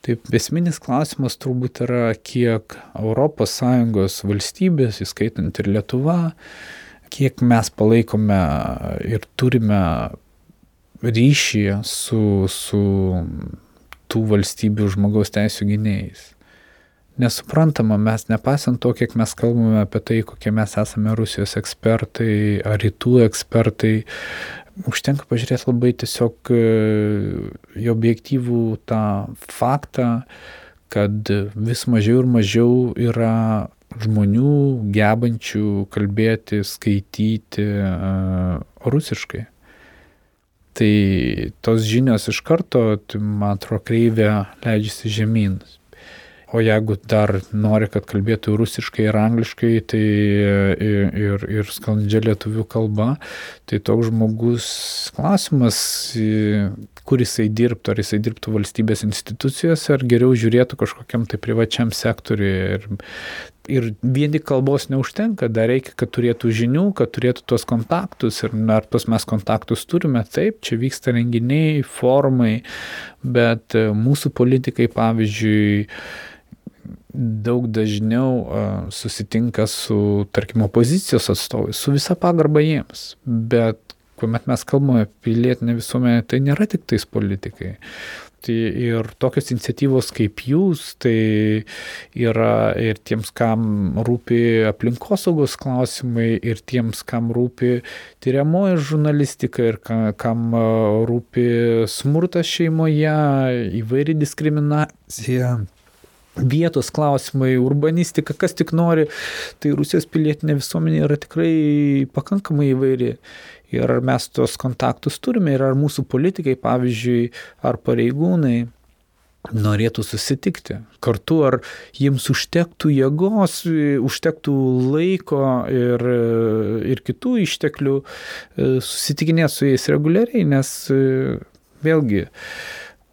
Taip, esminis klausimas turbūt yra, kiek ES valstybės, įskaitant ir Lietuva, kiek mes palaikome ir turime ryšį su, su tų valstybių žmogaus teisų gynėjais nesuprantama, mes nepasant to, kiek mes kalbame apie tai, kokie mes esame Rusijos ekspertai ar rytų ekspertai, užtenka pažiūrėti labai tiesiog e, į objektyvų tą faktą, kad vis mažiau ir mažiau yra žmonių gebančių kalbėti, skaityti uh, rusiškai. Tai tos žinios iš karto, tai, man atrodo, kreivė leidžiasi žemyn. O jeigu dar nori, kad kalbėtų rusiškai ir angliškai, tai ir, ir, ir sklandžia lietuvių kalba, tai toks žmogus klausimas, kur jisai dirbtų, ar jisai dirbtų valstybės institucijose, ar geriau žiūrėtų kažkokiam tai privačiam sektoriui. Ir, ir vieni kalbos neužtenka, dar reikia, kad turėtų žinių, kad turėtų tuos kontaktus ir ar tuos mes kontaktus turime, taip, čia vyksta renginiai, formai, bet mūsų politikai, pavyzdžiui, daug dažniau susitinka su, tarkim, opozicijos atstovais, su visa pagarba jiems. Bet kuomet mes kalbame apie pilietinę visuomenę, tai nėra tik tais politikai. Tai ir tokios iniciatyvos kaip jūs, tai yra ir tiems, kam rūpi aplinkosaugos klausimai, ir tiems, kam rūpi tyriamoji žurnalistika, ir kam rūpi smurtas šeimoje, įvairi diskriminacija vietos klausimai, urbanistika, kas tik nori, tai Rusijos pilietinė visuomenė yra tikrai pakankamai įvairi. Ir ar mes tos kontaktus turime, ir ar mūsų politikai, pavyzdžiui, ar pareigūnai norėtų susitikti kartu, ar jiems užtektų jėgos, užtektų laiko ir, ir kitų išteklių e, susitikinėti su jais reguliariai, nes e, vėlgi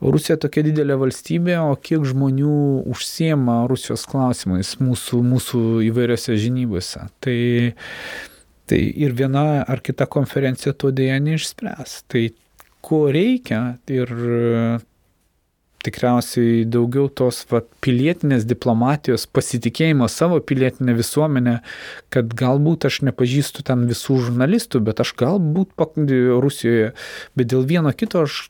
Rusija tokia didelė valstybė, o kiek žmonių užsiema Rusijos klausimais mūsų, mūsų įvairiose žinybose. Tai, tai ir viena ar kita konferencija to dėja neišspręs. Tai ko reikia ir tikriausiai daugiau tos va, pilietinės diplomatijos, pasitikėjimo savo pilietinę visuomenę, kad galbūt aš nepažįstu ten visų žurnalistų, bet aš galbūt Rusijoje, bet dėl vieno kito aš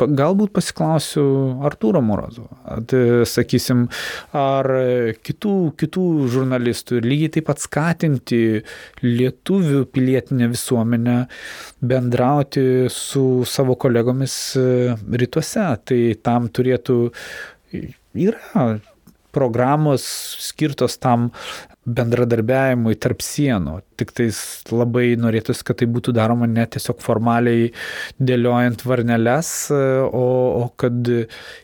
galbūt pasiklausiu Artūro Morozo, sakysim, ar kitų, kitų žurnalistų ir lygiai taip pat skatinti lietuvių pilietinę visuomenę bendrauti su savo kolegomis rytuose. Tai tam turėtų, yra programos skirtos tam bendradarbiavimui tarp sienų. Tik tais labai norėtųsi, kad tai būtų daroma ne tiesiog formaliai dėliojant varneles, o, o kad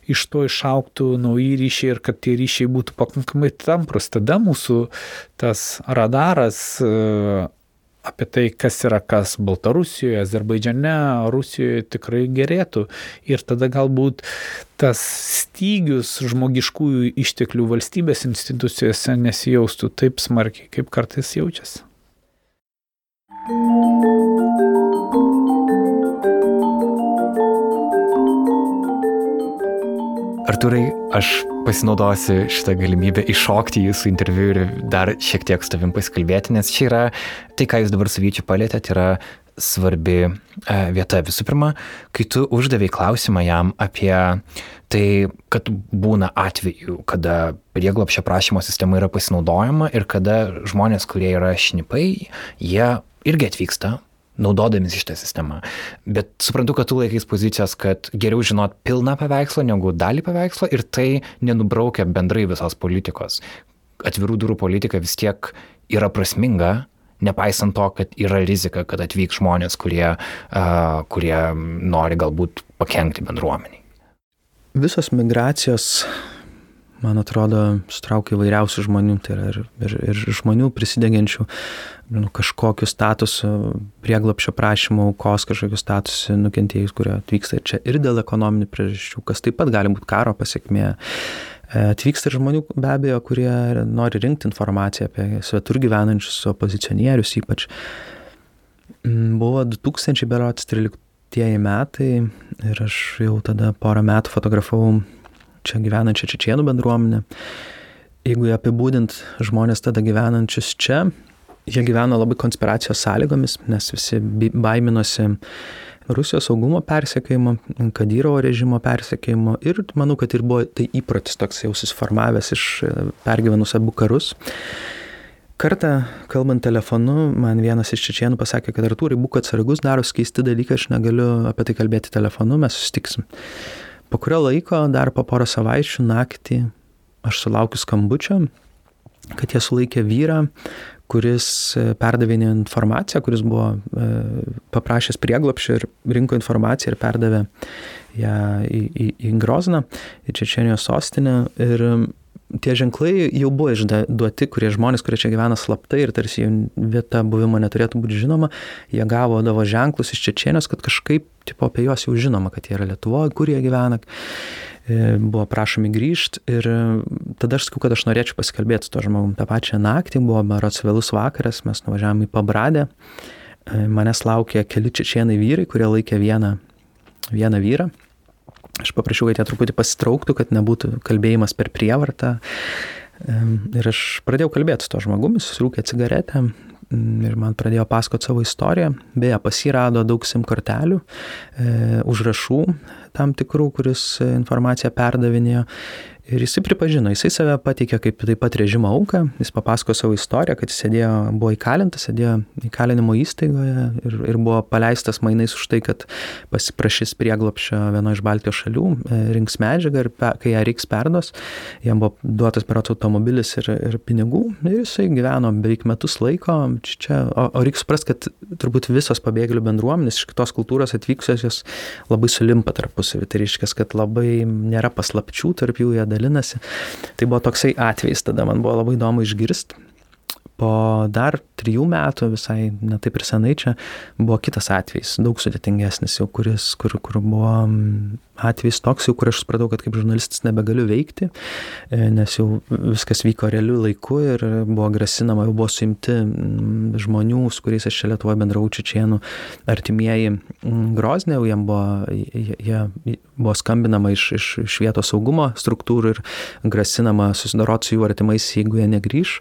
iš to išauktų nauji ryšiai ir kad tie ryšiai būtų pakankamai tamprus. Tada mūsų tas radaras apie tai, kas yra kas Baltarusijoje, Azerbaidžiane, Rusijoje tikrai gerėtų. Ir tada galbūt tas stygius žmogiškųjų išteklių valstybės institucijose nesijaustų taip smarkiai, kaip kartais jaučiasi. Arturai, aš pasinaudosiu šitą galimybę iššokti jūsų interviu ir dar šiek tiek su tavim pasikalbėti, nes čia yra tai, ką jūs dabar su Vyčiu palėtėte, yra svarbi e, vieta. Visų pirma, kai tu uždavai klausimą jam apie tai, kad būna atvejų, kada prieglopšio prašymo sistema yra pasinaudojama ir kada žmonės, kurie yra šnipai, jie irgi atvyksta naudodami šitą sistemą. Bet suprantu, kad tu laikais pozicijos, kad geriau žinot pilną paveikslą negu dalį paveikslo ir tai nenubraukia bendrai visos politikos. Atvirų durų politika vis tiek yra prasminga nepaisant to, kad yra rizika, kad atvyks žmonės, kurie, uh, kurie nori galbūt pakengti bendruomeniai. Visos migracijos, man atrodo, sutraukia įvairiausių žmonių, tai yra ir, ir, ir žmonių prisidegiančių nu, kažkokiu statusu, prieglapšio prašymo aukos, kažkokiu statusu nukentėjus, kurie atvyksta čia ir dėl ekonominių priežasčių, kas taip pat gali būti karo pasiekmė. Atvyksta ir žmonių be abejo, kurie nori rinkti informaciją apie svetur gyvenančius opozicionierius ypač. Mm, buvo 2013 metai ir aš jau tada porą metų fotografavau čia gyvenančią čečienų bendruomenę. Jeigu apibūdint žmonės tada gyvenančius čia, jie gyveno labai konspiracijos sąlygomis, nes visi baiminosi Rusijos saugumo persekėjimo, Kadyrovo režimo persekėjimo ir manau, kad ir buvo tai įprotis toks jau susiformavęs iš e, pergyvenus abu karus. Kartą, kalbant telefonu, man vienas iš čečienų pasakė, kad Artūrai būk atsargus, daros keisti dalykai, aš negaliu apie tai kalbėti telefonu, mes susitiksim. Po kurio laiko, dar po porą savaičių naktį, aš sulaukiu skambučio, kad jie sulaikė vyrą, kuris e, perdavinė informaciją, kuris buvo e, paprašęs prieglopšio ir rinko informaciją ir perdavė ją į, į, į Grozną, į Čečenijos sostinę. Ir tie ženklai jau buvo išduoti, kurie žmonės, kurie čia gyvena slaptai ir tarsi jų vieta buvimo neturėtų būti žinoma, jie gavo davo ženklus iš Čečenijos, kad kažkaip tipo, apie juos jau žinoma, kad jie yra Lietuvoje, kur jie gyvena e, buvo prašomi grįžti ir tada aš sakau, kad aš norėčiau pasikalbėti su to žmogum. Ta pačią naktį buvo berots vėlus vakaras, mes nuvažiavome į Pabradę, e, manęs laukė keli čečienai vyrai, kurie laikė vieną, vieną vyrą Aš paprašiau, kad jie truputį pasitrauktų, kad nebūtų kalbėjimas per prievartą. Ir aš pradėjau kalbėti su to žmogumi, susirūkė cigaretę ir man pradėjo pasakoti savo istoriją. Beje, pasirado daug sim kortelių, e, užrašų tam tikrų, kuris informaciją perdavinėjo. Ir jisai pripažino, jisai save pateikė kaip taip pat režimo auką, jis papasako savo istoriją, kad jis sėdėjo, buvo įkalintas, sėdėjo įkalinimo įstaigoje ir, ir buvo paleistas mainais už tai, kad pasiprašys prieglopšio vieno iš Baltijos šalių, e, rinks medžiagą ir pe, kai ją reiks perdos, jam buvo duotas perots automobilis ir, ir pinigų ir jisai gyveno beveik metus laiko. Čia, o, o reikia suprasti, kad turbūt visos pabėgėlių bendruomenės iš kitos kultūros atvykusios jos labai sulimpa tarpusavį. Tai reiškia, kad labai nėra paslapčių tarp jų, jie dalinasi. Tai buvo toksai atvejis, tada man buvo labai įdomu išgirsti. Po dar trijų metų, visai netaip ir senai čia, buvo kitas atvejis, daug sudėtingesnis jau, kuris, kur, kur buvo atvejis toks, jau kur aš supratau, kad kaip žurnalistas nebegaliu veikti, e, nes jau viskas vyko realiu laiku ir buvo grasinama, jau buvo suimti žmonių, su kuriais aš čia Lietuvoje bendravau čečienų, artimieji Groznė, jiem buvo, jie, buvo skambinama iš, iš, iš vietos saugumo struktūrų ir grasinama susidoroti su jų artimais, jeigu jie negrįž.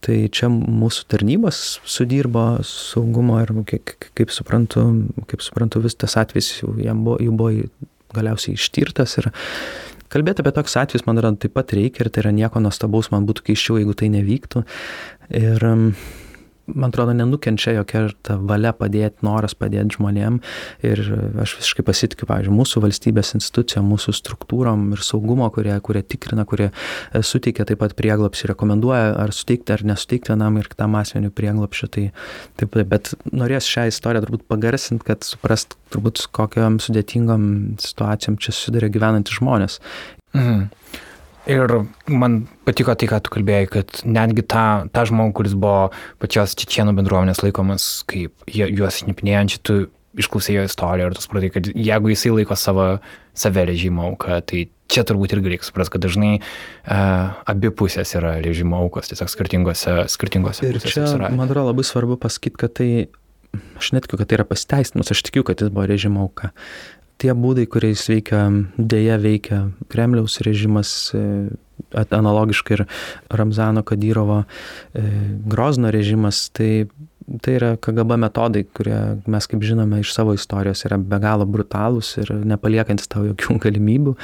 Tai čia mūsų tarnybos sudirbo saugumo ir kaip, kaip, suprantu, kaip suprantu, vis tas atvejs jau, buvo, jau buvo galiausiai ištirtas ir kalbėti apie toks atvejus, man atrodo, taip pat reikia ir tai yra nieko nuostabaus, man būtų keiščiau, jeigu tai nevyktų. Ir man atrodo, nenukenčia jokia ta valia padėti, noras padėti žmonėm. Ir aš visiškai pasitikiu, pavyzdžiui, mūsų valstybės institucijom, mūsų struktūrom ir saugumo, kurie, kurie tikrina, kurie e, suteikia taip pat prieglapšį, rekomenduoja ar suteikti ar nesuteikti vienam ir kitam asmeniu prieglapšį. Tai taip, bet norės šią istoriją turbūt pagarsinti, kad suprast turbūt kokiam sudėtingam situacijom čia susiduria gyvenantys žmonės. Mhm. Ir man patiko tai, ką tu kalbėjai, kad netgi tą, tą žmogų, kuris buvo pačios čečienų bendruomenės laikomas kaip juos šnipinėjančių, tu išklausai jo istoriją ir tu supratai, kad jeigu jisai laiko savo, save režimo auką, tai čia turbūt irgi reikia suprasti, kad dažnai uh, abi pusės yra režimo aukos, tiesiog skirtingose, skirtingose ir čia, man atrodo, labai svarbu pasakyti, kad tai, aš netikiu, kad tai yra pasiteisinimas, aš tikiu, kad jis buvo režimo auka tie būdai, kuriais veikia, dėja veikia Kremliaus režimas, e, analogiškai ir Ramzano Kadyrovo e, Grozno režimas, tai, tai yra KGB metodai, kurie mes, kaip žinome, iš savo istorijos yra be galo brutalūs ir nepaliekantis tau jokių galimybių.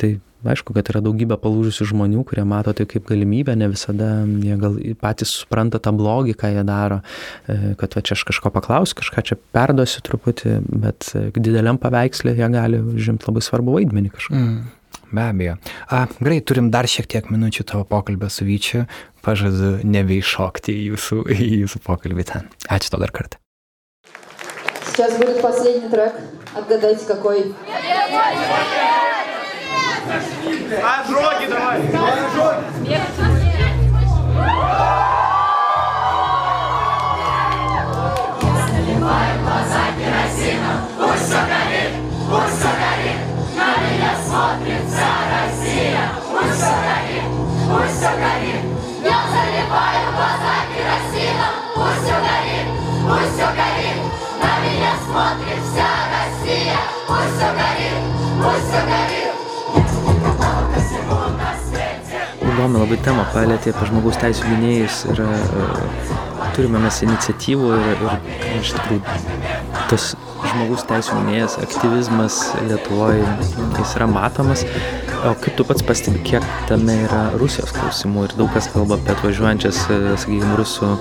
Tai aišku, kad yra daugybė palūžusių žmonių, kurie mato tai kaip galimybę, ne visada jie gal patys supranta tą blogį, ką jie daro, e, kad va čia aš kažko paklausiu, kažką čia perduosiu truputį, bet e, dideliam paveikslė jie gali užimti labai svarbu vaidmenį kažką. Mm. be abejo. A, gerai, turim dar šiek tiek minučių tavo pokalbio su Vyčiu. Pažadu nebeiššokti į jūsų, į jūsų pokalbį ten. Ačiū to dar kartą. Сейчас будет последний трек. Отгадайте, какой. А, жоги давай. Пусть все горит. На меня смотрит вся Россия, пусть все горит, пусть все горит. Įdomi labai tema palėtė apie žmogaus teisų gynėjus ir e, turime mes iniciatyvų ir, ir iš tikrųjų tas žmogaus teisų gynėjas aktyvizmas Lietuvoje jis yra matomas. O kaip tu pats pastebi, kiek tame yra Rusijos klausimų ir daug kas kalba apie atvažiuojančias, e, sakykime, rusų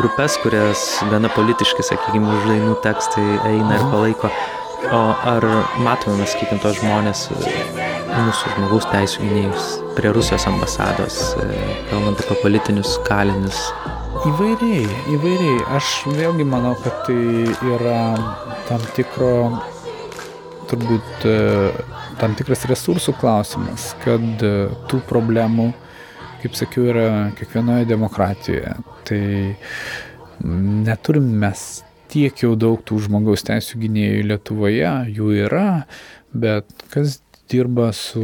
grupės, kurias gana politiškai, sakykime, už dainų tekstai eina ir palaiko. O ar matome, mes, sakykime, tos žmonės, e, mūsų žmogaus teisų gynėjus prie Rusijos ambasados, e, kalbant apie politinius kalinius? Įvairiai, įvairiai. Aš vėlgi manau, kad tai yra tam tikro, turbūt, e, tam tikras resursų klausimas, kad tų problemų, kaip sakiau, yra kiekvienoje demokratijoje. Tai neturim mes tiek jau daug tų žmogaus teisų gynėjų Lietuvoje, jų yra, bet kas dirba su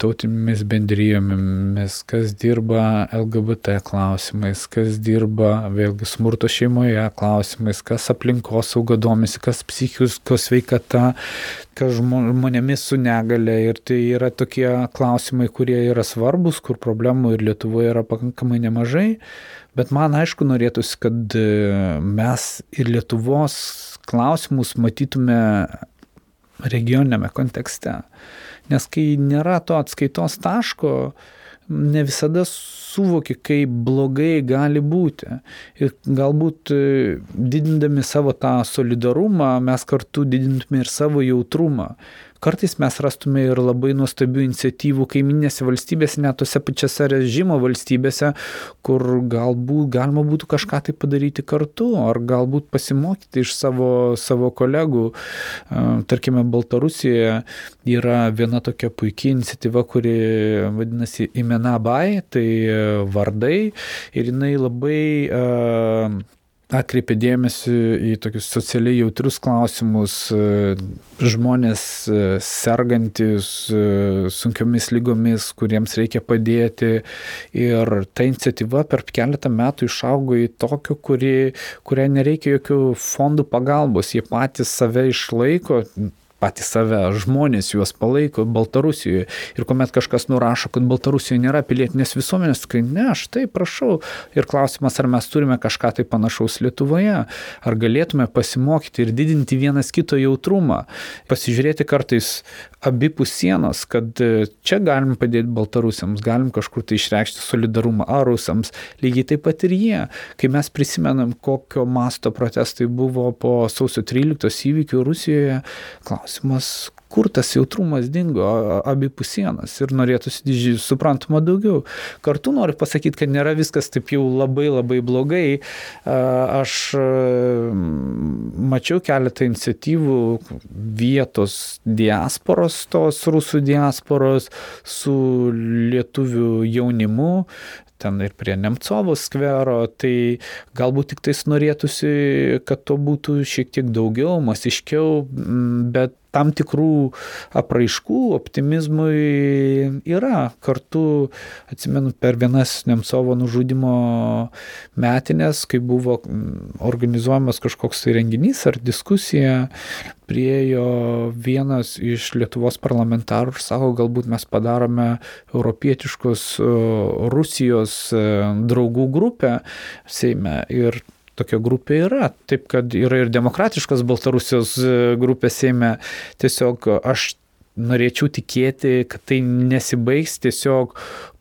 tautinėmis bendrijomis, kas dirba LGBT klausimais, kas dirba vėlgi smurto šeimoje klausimais, kas aplinkos sauga domisi, kas psichikos sveikata, kas žmonėmis su negale. Ir tai yra tokie klausimai, kurie yra svarbus, kur problemų ir Lietuvoje yra pakankamai nemažai. Bet man aišku norėtųsi, kad mes ir Lietuvos klausimus matytume regioninėme kontekste. Nes kai nėra to atskaitos taško, ne visada suvoki, kaip blogai gali būti. Ir galbūt e, didindami savo tą solidarumą, mes kartu didintume ir savo jautrumą. Kartais mes rastume ir labai nuostabių iniciatyvų kaiminėse valstybėse, net tose pačiose režimo valstybėse, kur galbūt galima būtų kažką tai padaryti kartu, ar galbūt pasimokyti iš savo, savo kolegų. Tarkime, Baltarusijoje yra viena tokia puikia iniciatyva, kuri vadinasi Imena Bai, tai vardai, ir jinai labai uh, atkreipė dėmesį į tokius socialiai jautrius klausimus, e, žmonės e, sergantis e, sunkiomis lygomis, kuriems reikia padėti. Ir ta iniciatyva per keletą metų išaugo į kuri, kuriai nereikia jokių fondų pagalbos, jie patys save išlaiko, patys save, žmonės juos palaiko Baltarusijoje. Ir kuomet kažkas nurašo, kad Baltarusijoje nėra pilietinės visuomenės, kai ne, aš tai prašau. Ir klausimas, ar mes turime kažką tai panašaus Lietuvoje, ar galėtume pasimokyti ir didinti vienas kito jautrumą, pasižiūrėti kartais abipus sienos, kad e, čia galim padėti baltarusiams, galim kažkur tai išreikšti solidarumą ar rusams, lygiai taip pat ir jie. Kai mes prisimenam, kokio masto protestai buvo po sausio 13 įvykių Rusijoje, klausimas, kur tas jautrumas dingo abipus sienas ir norėtųsi suprantama daugiau. Kartu noriu pasakyti, kad nėra viskas taip jau labai labai blogai. Aš mačiau keletą iniciatyvų vietos diasporos, tos rusų diasporos su lietuvių jaunimu, ten ir prie Nemcovo skvero, tai galbūt tik tais norėtųsi, kad to būtų šiek tiek daugiau, masiškiau, bet tam tikrų apraiškų optimizmui yra. Kartu, atsimenu, per vienas Nemcovo nužudimo metinės, kai buvo organizuojamas kažkoks tai renginys ar diskusija, priejo vienas iš Lietuvos parlamentarų ir sako, galbūt mes padarome europietiškos Rusijos e, draugų grupę Seime. Ir tokia grupė yra. Taip, kad yra ir demokratiškos Baltarusijos e, grupės Seime. Tiesiog aš norėčiau tikėti, kad tai nesibaigs tiesiog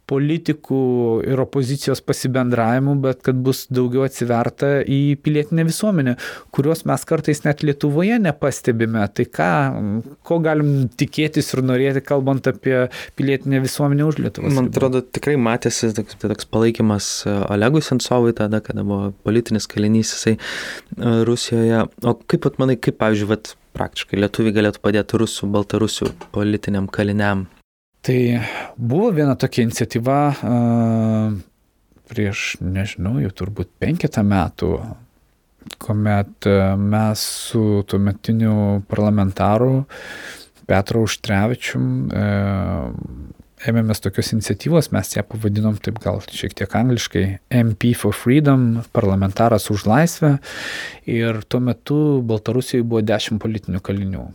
politikų ir opozicijos pasibendravimu, bet kad bus daugiau atsiverta į pilietinę visuomenę, kurios mes kartais net Lietuvoje nepastebime. Tai ką, ko galim tikėtis ir norėti, kalbant apie pilietinę visuomenę už Lietuvos? Man atrodo, tikrai matėsi toks, toks palaikymas e, Olegui Sensovui tada, kada buvo politinis kalinys jisai e, Rusijoje. O kaip pat manai, kaip, pavyzdžiui, vat, praktiškai lietuviai galėtų padėti rusų, baltarusių politiniam kaliniam Tai buvo viena tokia iniciatyva prieš, nežinau, jau turbūt penketą metų, kuomet mes su tuometiniu parlamentaru Petru Užtrevičium ėmėmės tokios iniciatyvos, mes ją pavadinom taip gal šiek tiek angliškai MP for Freedom, parlamentaras už laisvę. Ir tuo metu Baltarusijoje buvo dešimt politinių kalinių.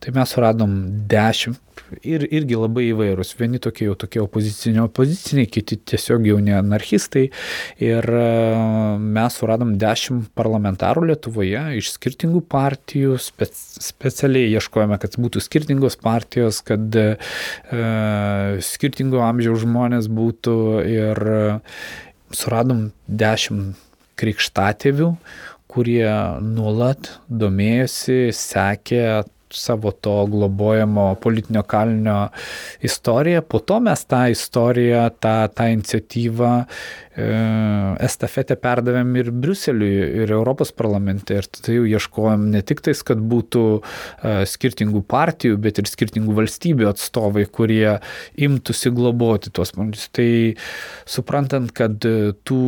Tai mes suradom dešimt ir irgi labai įvairūs. Vieni tokie jau tokie opoziciniai, opoziciniai, kiti tiesiog jau ne anarchistai. Ir e, mes suradom dešimt parlamentarų Lietuvoje iš skirtingų partijų, spec, specialiai ieškojame, kad būtų skirtingos partijos, kad e, skirtingo amžiaus žmonės būtų ir suradom dešimt krikštatėvių, kurie nuolat domėjosi, sekė savo to globojamo politinio kalinio istoriją. Po to mes tą istoriją, tą, tą iniciatyvą e, estafetę perdavėm ir Briuseliui, ir Europos parlamente. Ir tai jau ieškojom ne tik tais, kad būtų e, skirtingų partijų, bet ir skirtingų valstybių atstovai, kurie imtųsi globoti tuos žmonės. Tai suprantant, kad tų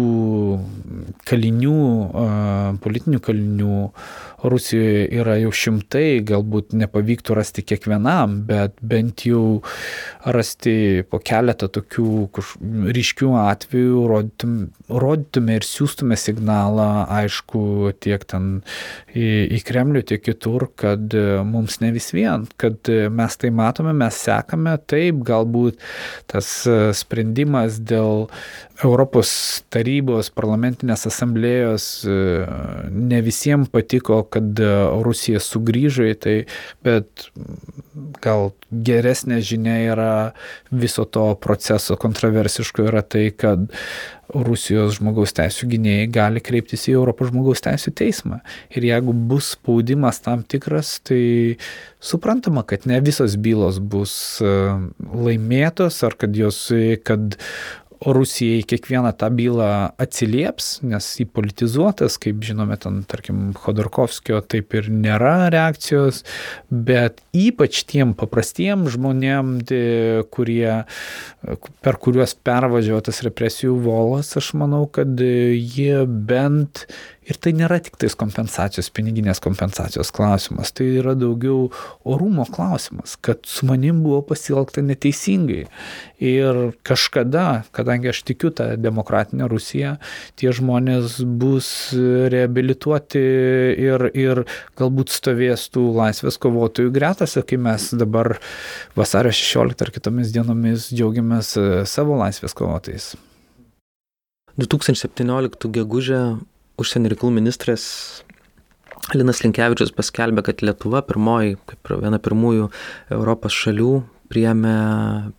kalinių, e, politinių kalinių Rusijoje yra jau šimtai, galbūt nepavyktų rasti kiekvienam, bet bent jau rasti po keletą tokių ryškių atvejų, rodytume, rodytume ir siūstume signalą, aišku, tiek ten į, į Kremlių, tiek kitur, kad mums ne vis vien, kad mes tai matome, mes sekame, taip, galbūt tas sprendimas dėl Europos tarybos parlamentinės asamblėjos ne visiems patiko, kad e, Rusija sugrįžo į tai, bet gal geresnė žinia yra viso to proceso kontroversiško yra tai, kad Rusijos žmogaus teisų gynėjai gali kreiptis į Europos žmogaus teisų teismą. Ir jeigu bus spaudimas tam tikras, tai suprantama, kad ne visos bylos bus e, laimėtos ar kad jos, kad Rusijai kiekvieną tą bylą atsilieps, nes įpolitizuotas, kaip žinome, ten, tarkim, Khodorkovskio taip ir nėra reakcijos, bet ypač tiem paprastiem žmonėm, kurie, per kuriuos pervažiuotas represijų volas, aš manau, kad jie bent Ir tai nėra tik tais kompensacijos, piniginės kompensacijos klausimas, tai yra daugiau orumo klausimas, kad su manim buvo pasielgta neteisingai. Ir kažkada, kadangi aš tikiu tą demokratinę Rusiją, tie žmonės bus reabilituoti ir, ir galbūt stovės tų laisvės kovotojų gretose, kai mes dabar vasario 16 ar kitomis dienomis džiaugiamės savo laisvės kovotojais. 2017 gegužę užsienio reikalų ministras Linas Linkevičius paskelbė, kad Lietuva pirmoji, kaip viena pirmųjų Europos šalių, priėmė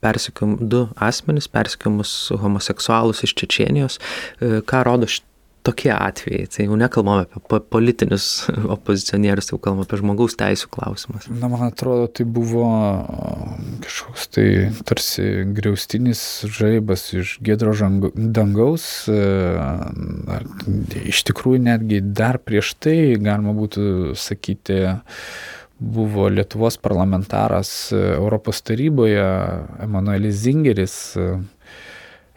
persikiom, du asmenys, persikiomus homoseksualus iš Čečienijos. E, ką rodo šit, tokie atvejai. Tai jau nekalbame apie politinius opozicionierius, jau kalbame apie žmogaus teisų klausimus. Na, man atrodo, tai buvo kažkoks tai tarsi griaustinis žaibas iš gedro dangaus. Iš tikrųjų, netgi dar prieš tai, galima būtų sakyti, buvo Lietuvos parlamentaras Europos taryboje, Emanuelis Zingeris.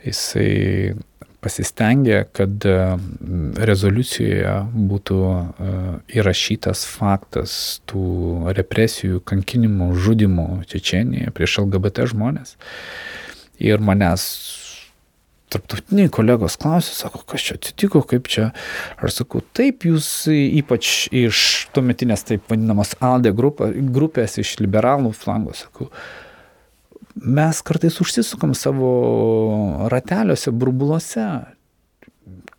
Jisai pasistengė, kad e, rezoliucijoje būtų e, įrašytas faktas tų represijų, kankinimų, žudimų Čečenijoje prieš LGBT žmonės. Ir manęs tarptautiniai kolegos klausė, sako, kas čia atsitiko, kaip čia. Aš sakau, taip, jūs ypač iš tuometinės taip vadinamos ALDE grupės, iš liberalų flango, sakau, mes kartais užsisukam savo rateliuose, burbuluose.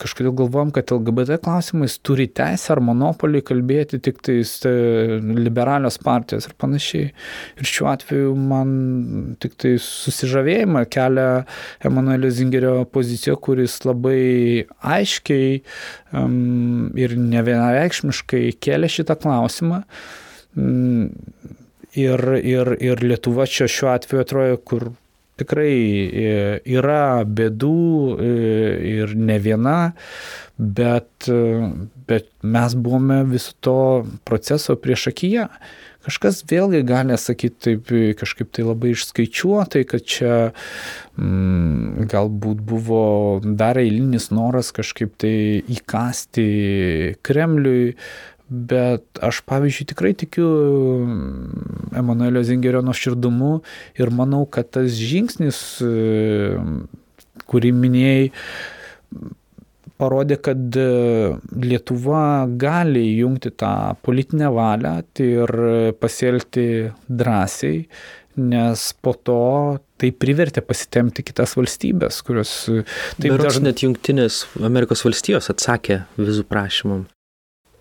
kažkodėl galvom, kad LGBT klausimais turi teisę ar monopolį kalbėti tik tais e, liberalios partijos ir panašiai. Ir šiuo atveju man tik tai susižavėjimą kelia Emanuelio Zingerio pozicija, kuris labai aiškiai um, ir ne vienareikšmiškai kėlė šitą klausimą. Um, ir, ir, ir Lietuva čia šiuo atveju atrodo, kur tikrai e, yra bėdų e, ir ne viena, bet, e, bet mes buvome viso to proceso prieš akiją. Kažkas vėlgi gali sakyti taip kažkaip tai labai išskaičiuotai, kad čia mm, galbūt buvo dar eilinis noras kažkaip tai įkasti Kremliui, Bet aš, pavyzdžiui, tikrai tikiu mm, Emanuelio Zingerio nuoširdumu ir manau, kad tas žingsnis, e, kurį minėjai, parodė, kad e, Lietuva gali įjungti tą politinę valią ir pasielgti drąsiai, nes po to tai privertė pasitemti kitas valstybės, kurios... Taip dažnai net Junktinės Amerikos valstijos atsakė vizų prašymam.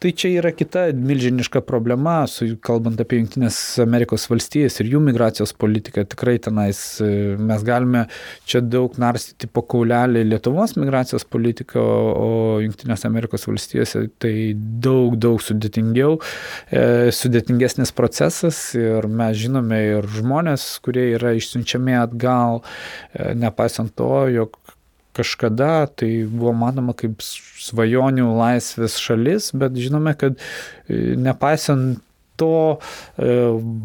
Tai čia yra kita milžiniška problema, su, kalbant apie Junktinės Amerikos valstijas ir jų migracijos politiką. Tikrai tenais e, mes galime čia daug narstyti po kaulelį Lietuvos migracijos politiką, o Junktinės Amerikos valstijose tai daug, daug sudėtingiau, e, sudėtingesnis procesas ir mes žinome ir žmonės, kurie yra išsiunčiami atgal, e, nepaisant to, jog kažkada tai buvo manoma kaip svajonių laisvės šalis, bet žinome, kad e, nepaisant to e,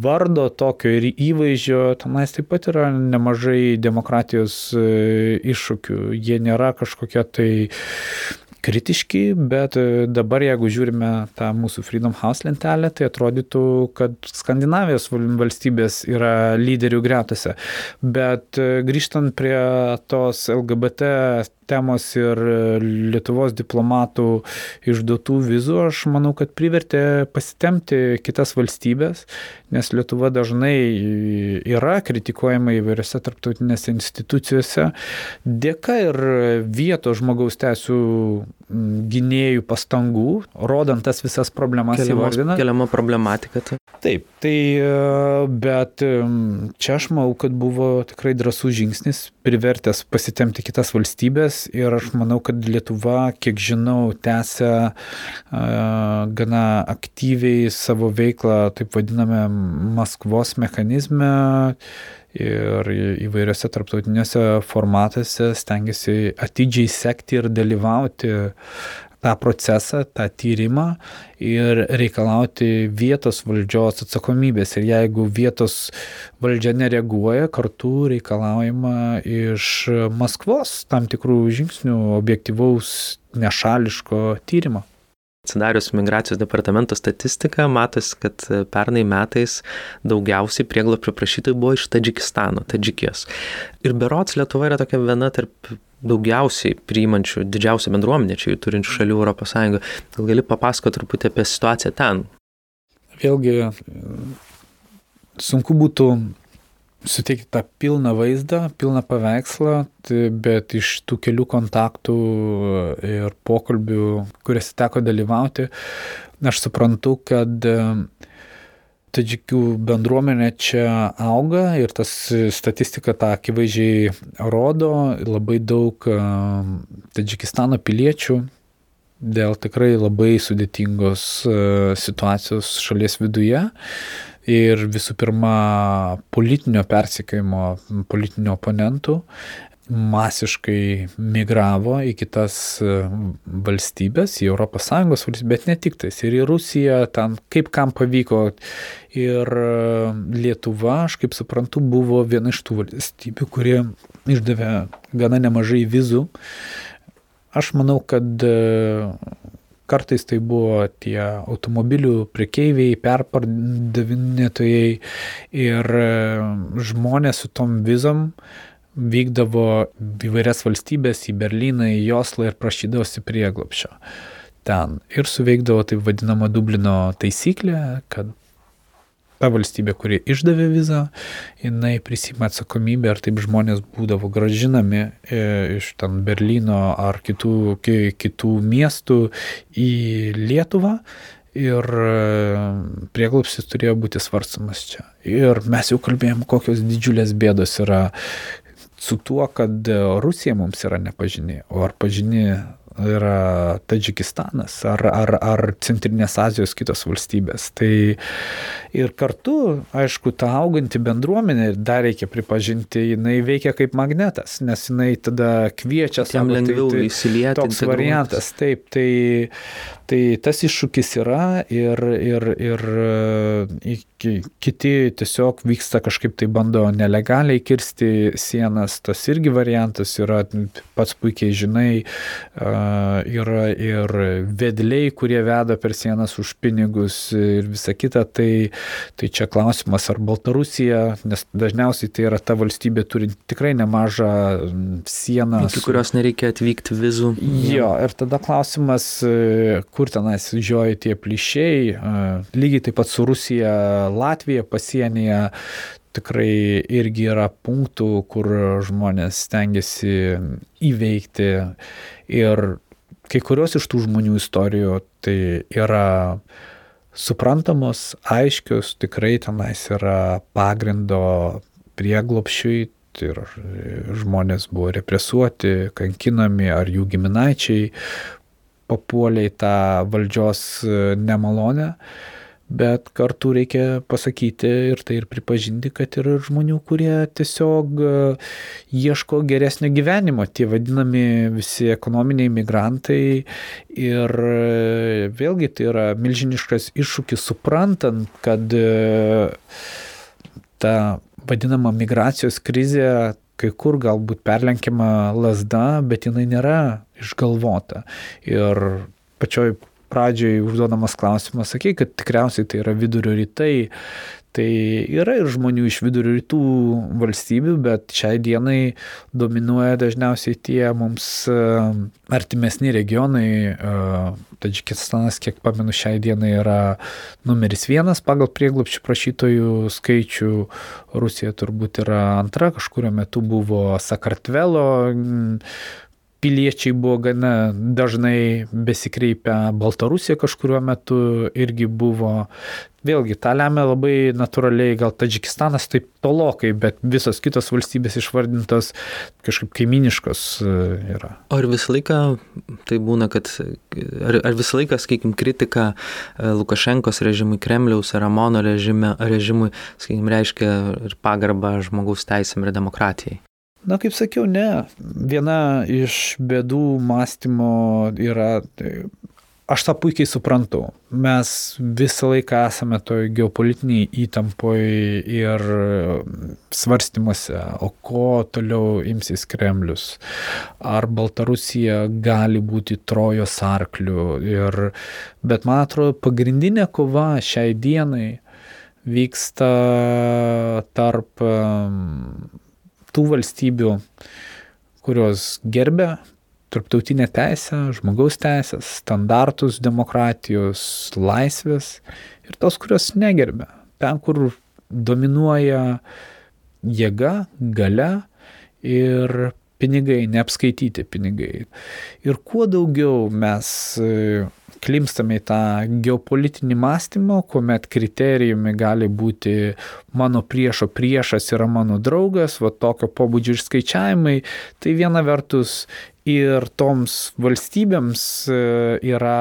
vardo tokio ir įvaizdžio, tenais taip pat yra nemažai demokratijos e, iššūkių. Jie nėra kažkokie tai kritiški, bet dabar jeigu žiūrime tą mūsų Freedom House lentelę, tai atrodytų, kad Skandinavijos valstybės yra lyderių gretose. Bet grįžtant prie tos LGBT temos ir Lietuvos diplomatų išduotų vizų, aš manau, kad privertė pasitemti kitas valstybės, nes Lietuva dažnai yra kritikuojama įvairiose tarptautinėse institucijose dėka ir vietos žmogaus teisų gynėjų pastangų, rodant tas visas problemas įvardinant. Keliama problematika. Tai. Taip, tai bet čia aš manau, kad buvo tikrai drąsų žingsnis, privertęs pasitemti kitas valstybės ir aš manau, kad Lietuva, kiek žinau, tęsia gana aktyviai savo veiklą, taip vadiname, Maskvos mechanizme ir įvairiose tarptautinėse formatuose stengiasi atidžiai sekti ir dalyvauti tą procesą, tą tyrimą ir reikalauti vietos valdžios atsakomybės. Ir jeigu vietos valdžia nereaguoja, kartu reikalaujama iš Maskvos tam tikrų žingsnių objektivaus nešališko tyrimo atsidarius migracijos departamento statistiką, matos, kad pernai metais daugiausiai prieglopio prašytojų buvo iš Tadžikistano, Tadžikijos. Ir berots Lietuva yra tokia viena tarp daugiausiai priimančių, didžiausią bendruomenę čia jų turinčių šalių ES. Gal gali papasakoti truputį apie situaciją ten? Vėlgi, sunku būtų suteikti tą pilną vaizdą, pilną paveikslą, tai, bet iš tų kelių kontaktų ir pokalbių, kuriuose teko dalyvauti, aš suprantu, kad tadžikių bendruomenė čia auga ir tas statistika tą akivaizdžiai rodo, labai daug e, Tadžikistano piliečių dėl tikrai labai sudėtingos e, situacijos šalies viduje. Ir visų pirma politinio persikėjimo politinių oponentų masiškai migravo į kitas e, valstybės, į ES valstybės, bet ne tik tais, ir į Rusiją, ten kaip kam pavyko. Ir e, Lietuva, aš kaip suprantu, buvo viena iš tų valstybių, kurie išdavė gana nemažai vizų. Aš manau, kad e, Kartais tai buvo tie automobilių prekeiviai, perpardavinėtojai ir žmonės su tom vizom vykdavo įvairias valstybės į Berliną, į Joslą ir prašydavosi prieglopščio ten. Ir suveikdavo taip vadinama Dublino taisyklė, kad ta valstybė, kuri išdavė vizą, jinai prisima atsakomybę, ar taip žmonės būdavo gražinami e, iš ten Berlyno ar kitų, kitų miestų į Lietuvą ir e, prieglopsis turėjo būti svarstamas čia. Ir mes jau kalbėjom, kokios didžiulės bėdos yra su tuo, kad Rusija mums yra nepažinė, o ar pažinė yra Tadžikistanas ar, ar, ar Centrinės Azijos kitos valstybės. Tai ir kartu, aišku, ta auganti bendruomenė, dar reikia pripažinti, jinai veikia kaip magnetas, nes jinai tada kviečia savo tai lengviau tai, tai įsilieti. Toks variantas, taip, tai, tai tas iššūkis yra ir, ir, ir kiti tiesiog vyksta kažkaip tai bando nelegaliai kirsti sienas, tas irgi variantas yra, pats puikiai žinai, yra ir vedliai, kurie veda per sienas už pinigus ir visa kita, tai, tai čia klausimas ar Baltarusija, nes dažniausiai tai yra ta valstybė turinti tikrai nemažą sieną. Iki kurios nereikia atvykti vizų. Jo, ir tada klausimas, kur tenais žioja tie plyšiai, lygiai taip pat su Rusija Latvija pasienyje tikrai irgi yra punktų, kur žmonės stengiasi įveikti. Ir kai kurios iš tų žmonių istorijų tai yra suprantamos, aiškios, tikrai tenais yra pagrindo prieglopšiui ir žmonės buvo represuoti, kankinami ar jų giminaičiai papuolė į tą valdžios nemalonę bet kartu reikia pasakyti ir tai ir pripažinti, kad yra žmonių, kurie tiesiog e, ieško geresnio gyvenimo, tie vadinami visi ekonominiai migrantai ir e, vėlgi tai yra milžiniškas iššūkis suprantant, kad e, ta vadinama migracijos krizė kai kur galbūt perlenkiama lasda, bet jinai nėra išgalvota. Ir pačioj pradžioj užduodamas klausimas, sakai, kad tikriausiai tai yra vidurio rytai. Tai yra ir žmonių iš vidurio rytų valstybių, bet šiai dienai dominuoja dažniausiai tie mums e, artimesni regionai. E, Tadžikistanas, kiek pamenu, šiai dienai yra numeris vienas pagal prieglopščių prašytojų skaičių. Rusija turbūt yra antra, kažkurio metu buvo Sakartvelo piliečiai buvo gana dažnai besikreipę, Baltarusija kažkurio metu irgi buvo. Vėlgi, tą lemia labai natūraliai, gal Tadžikistanas taip tolokai, bet visos kitos valstybės išvardintos kažkaip kaiminiškos e, yra. Ar visą laiką tai būna, kad, ar, ar visą laiką, sakykime, kritika e, Lukašenkos režimui, Kremliaus ar Amono režime, režimui, sakykime, reiškia ir pagarbą žmogaus teisėm ir demokratijai? Na, kaip sakiau, ne. Viena iš bėdų mąstymo yra, tai aš tą puikiai suprantu. Mes visą laiką esame toj geopolitiniai įtampoj ir svarstymuose, o ko toliau imsis Kremlius. Ar Baltarusija gali būti trojos arkliu. Ir, bet man atrodo, pagrindinė kova šiai dienai vyksta tarp tų valstybių, kurios gerbia tarptautinę teisę, žmogaus teisės, standartus demokratijos, laisvės ir tos, kurios negerbia. Ten, kur dominuoja jėga, gale ir pinigai, neapskaityti pinigai. Ir kuo daugiau mes klimstame į tą geopolitinį mąstymą, kuomet kriterijumi gali būti mano priešo priešas yra mano draugas, va tokio pobūdžio išskaičiavimai, tai viena vertus ir toms valstybėms e, yra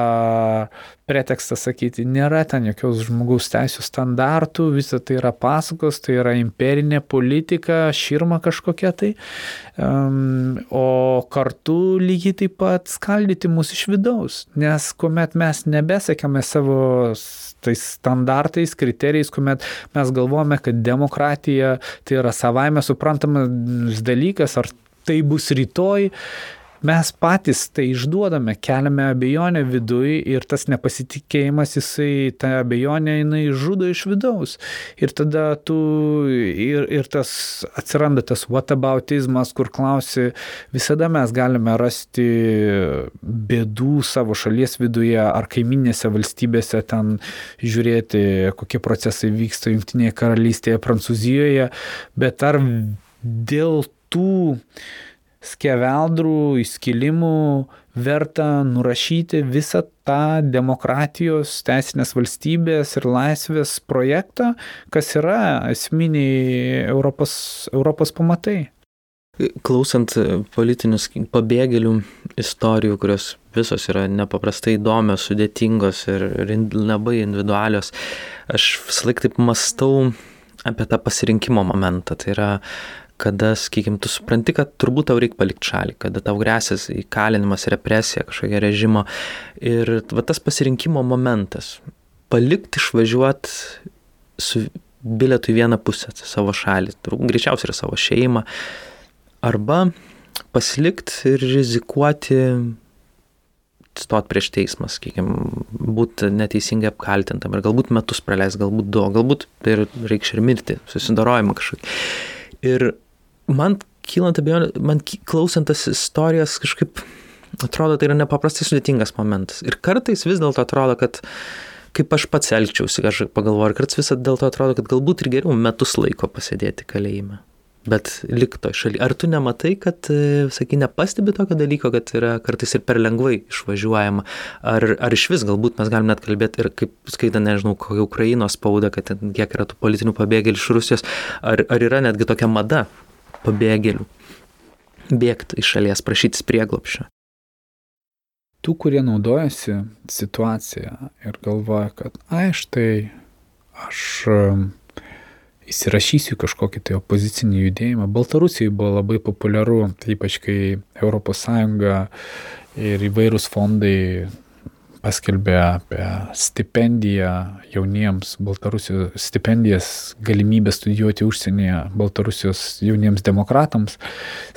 pretekstas sakyti, nėra ten jokios žmogaus teisų standartų, visa tai yra pasakos, tai yra imperinė politika, širma kažkokia tai, o kartu lygiai taip pat skaldyti mus iš vidaus, nes kuomet mes nebesakėme savo tais standartais, kriterijais, kuomet mes galvojame, kad demokratija tai yra savaime suprantamas dalykas, ar tai bus rytoj, mes patys tai išduodame, keliame abejonę viduje ir tas nepasitikėjimas, jisai, ta abejonė, jinai žudo iš vidaus. Ir tada tu, ir, ir tas atsiranda tas whataboutizmas, kur klausi, visada mes galime rasti bėdų savo šalies viduje ar kaiminėse valstybėse ten žiūrėti, kokie procesai vyksta Junktinėje karalystėje, Prancūzijoje, bet ar dėl tų skeveldrų, įskilimų verta nurašyti visą tą demokratijos, teisinės valstybės ir laisvės projektą, kas yra esminiai Europos, Europos pamatai. Klausant politinius pabėgėlių istorijų, kurios visos yra nepaprastai įdomios, sudėtingos ir labai individualios, aš visą laiką taip mastau apie tą pasirinkimo momentą. Tai yra kada, sakykim, tu supranti, kad turbūt tau reikia palikti šalį, kada tau grėsis įkalinimas, represija, kažkokia režimo. Ir va, tas pasirinkimo momentas - palikti išvažiuoti su bilietu į vieną pusę, savo šalį, greičiausiai yra savo šeimą, arba pasilikti ir rizikuoti stot prieš teismą, sakykime, būti neteisingai apkaltintam ir galbūt metus praleis, galbūt du, galbūt tai reikš ir mirti, susidarojimą kažkokį. Ir man kylant abejonė, man klausant tas istorijas kažkaip atrodo, tai yra nepaprastai sudėtingas momentas. Ir kartais vis dėlto atrodo, kad kaip aš pats elgčiausi, aš pagalvoju, ir kartais visą dėl to atrodo, kad galbūt ir geriau metus laiko pasėdėti kalėjime. Bet likto šaly. Ar tu nematai, kad, e, sakai, nepastebi tokio dalyko, kad yra kartais ir per lengvai išvažiuojama? Ar, ar iš vis galbūt mes galim net kalbėti ir kaip skaitant, nežinau, kokią Ukrainos spaudą, kad kiek yra tų politinių pabėgėlių iš Rusijos, ar, ar yra netgi tokia mada pabėgėlių bėgti iš šalies, prašytis prieglopščio. Tų, kurie naudojasi situaciją ir galvoja, kad, ai, štai aš įsirašysiu kažkokį tai opozicinį judėjimą. Baltarusijai buvo labai populiaru, ypač kai ES ir įvairūs fondai paskelbė apie stipendiją jauniems Baltarusijos, stipendijas, galimybę studijuoti užsienyje Baltarusijos jauniems demokratams.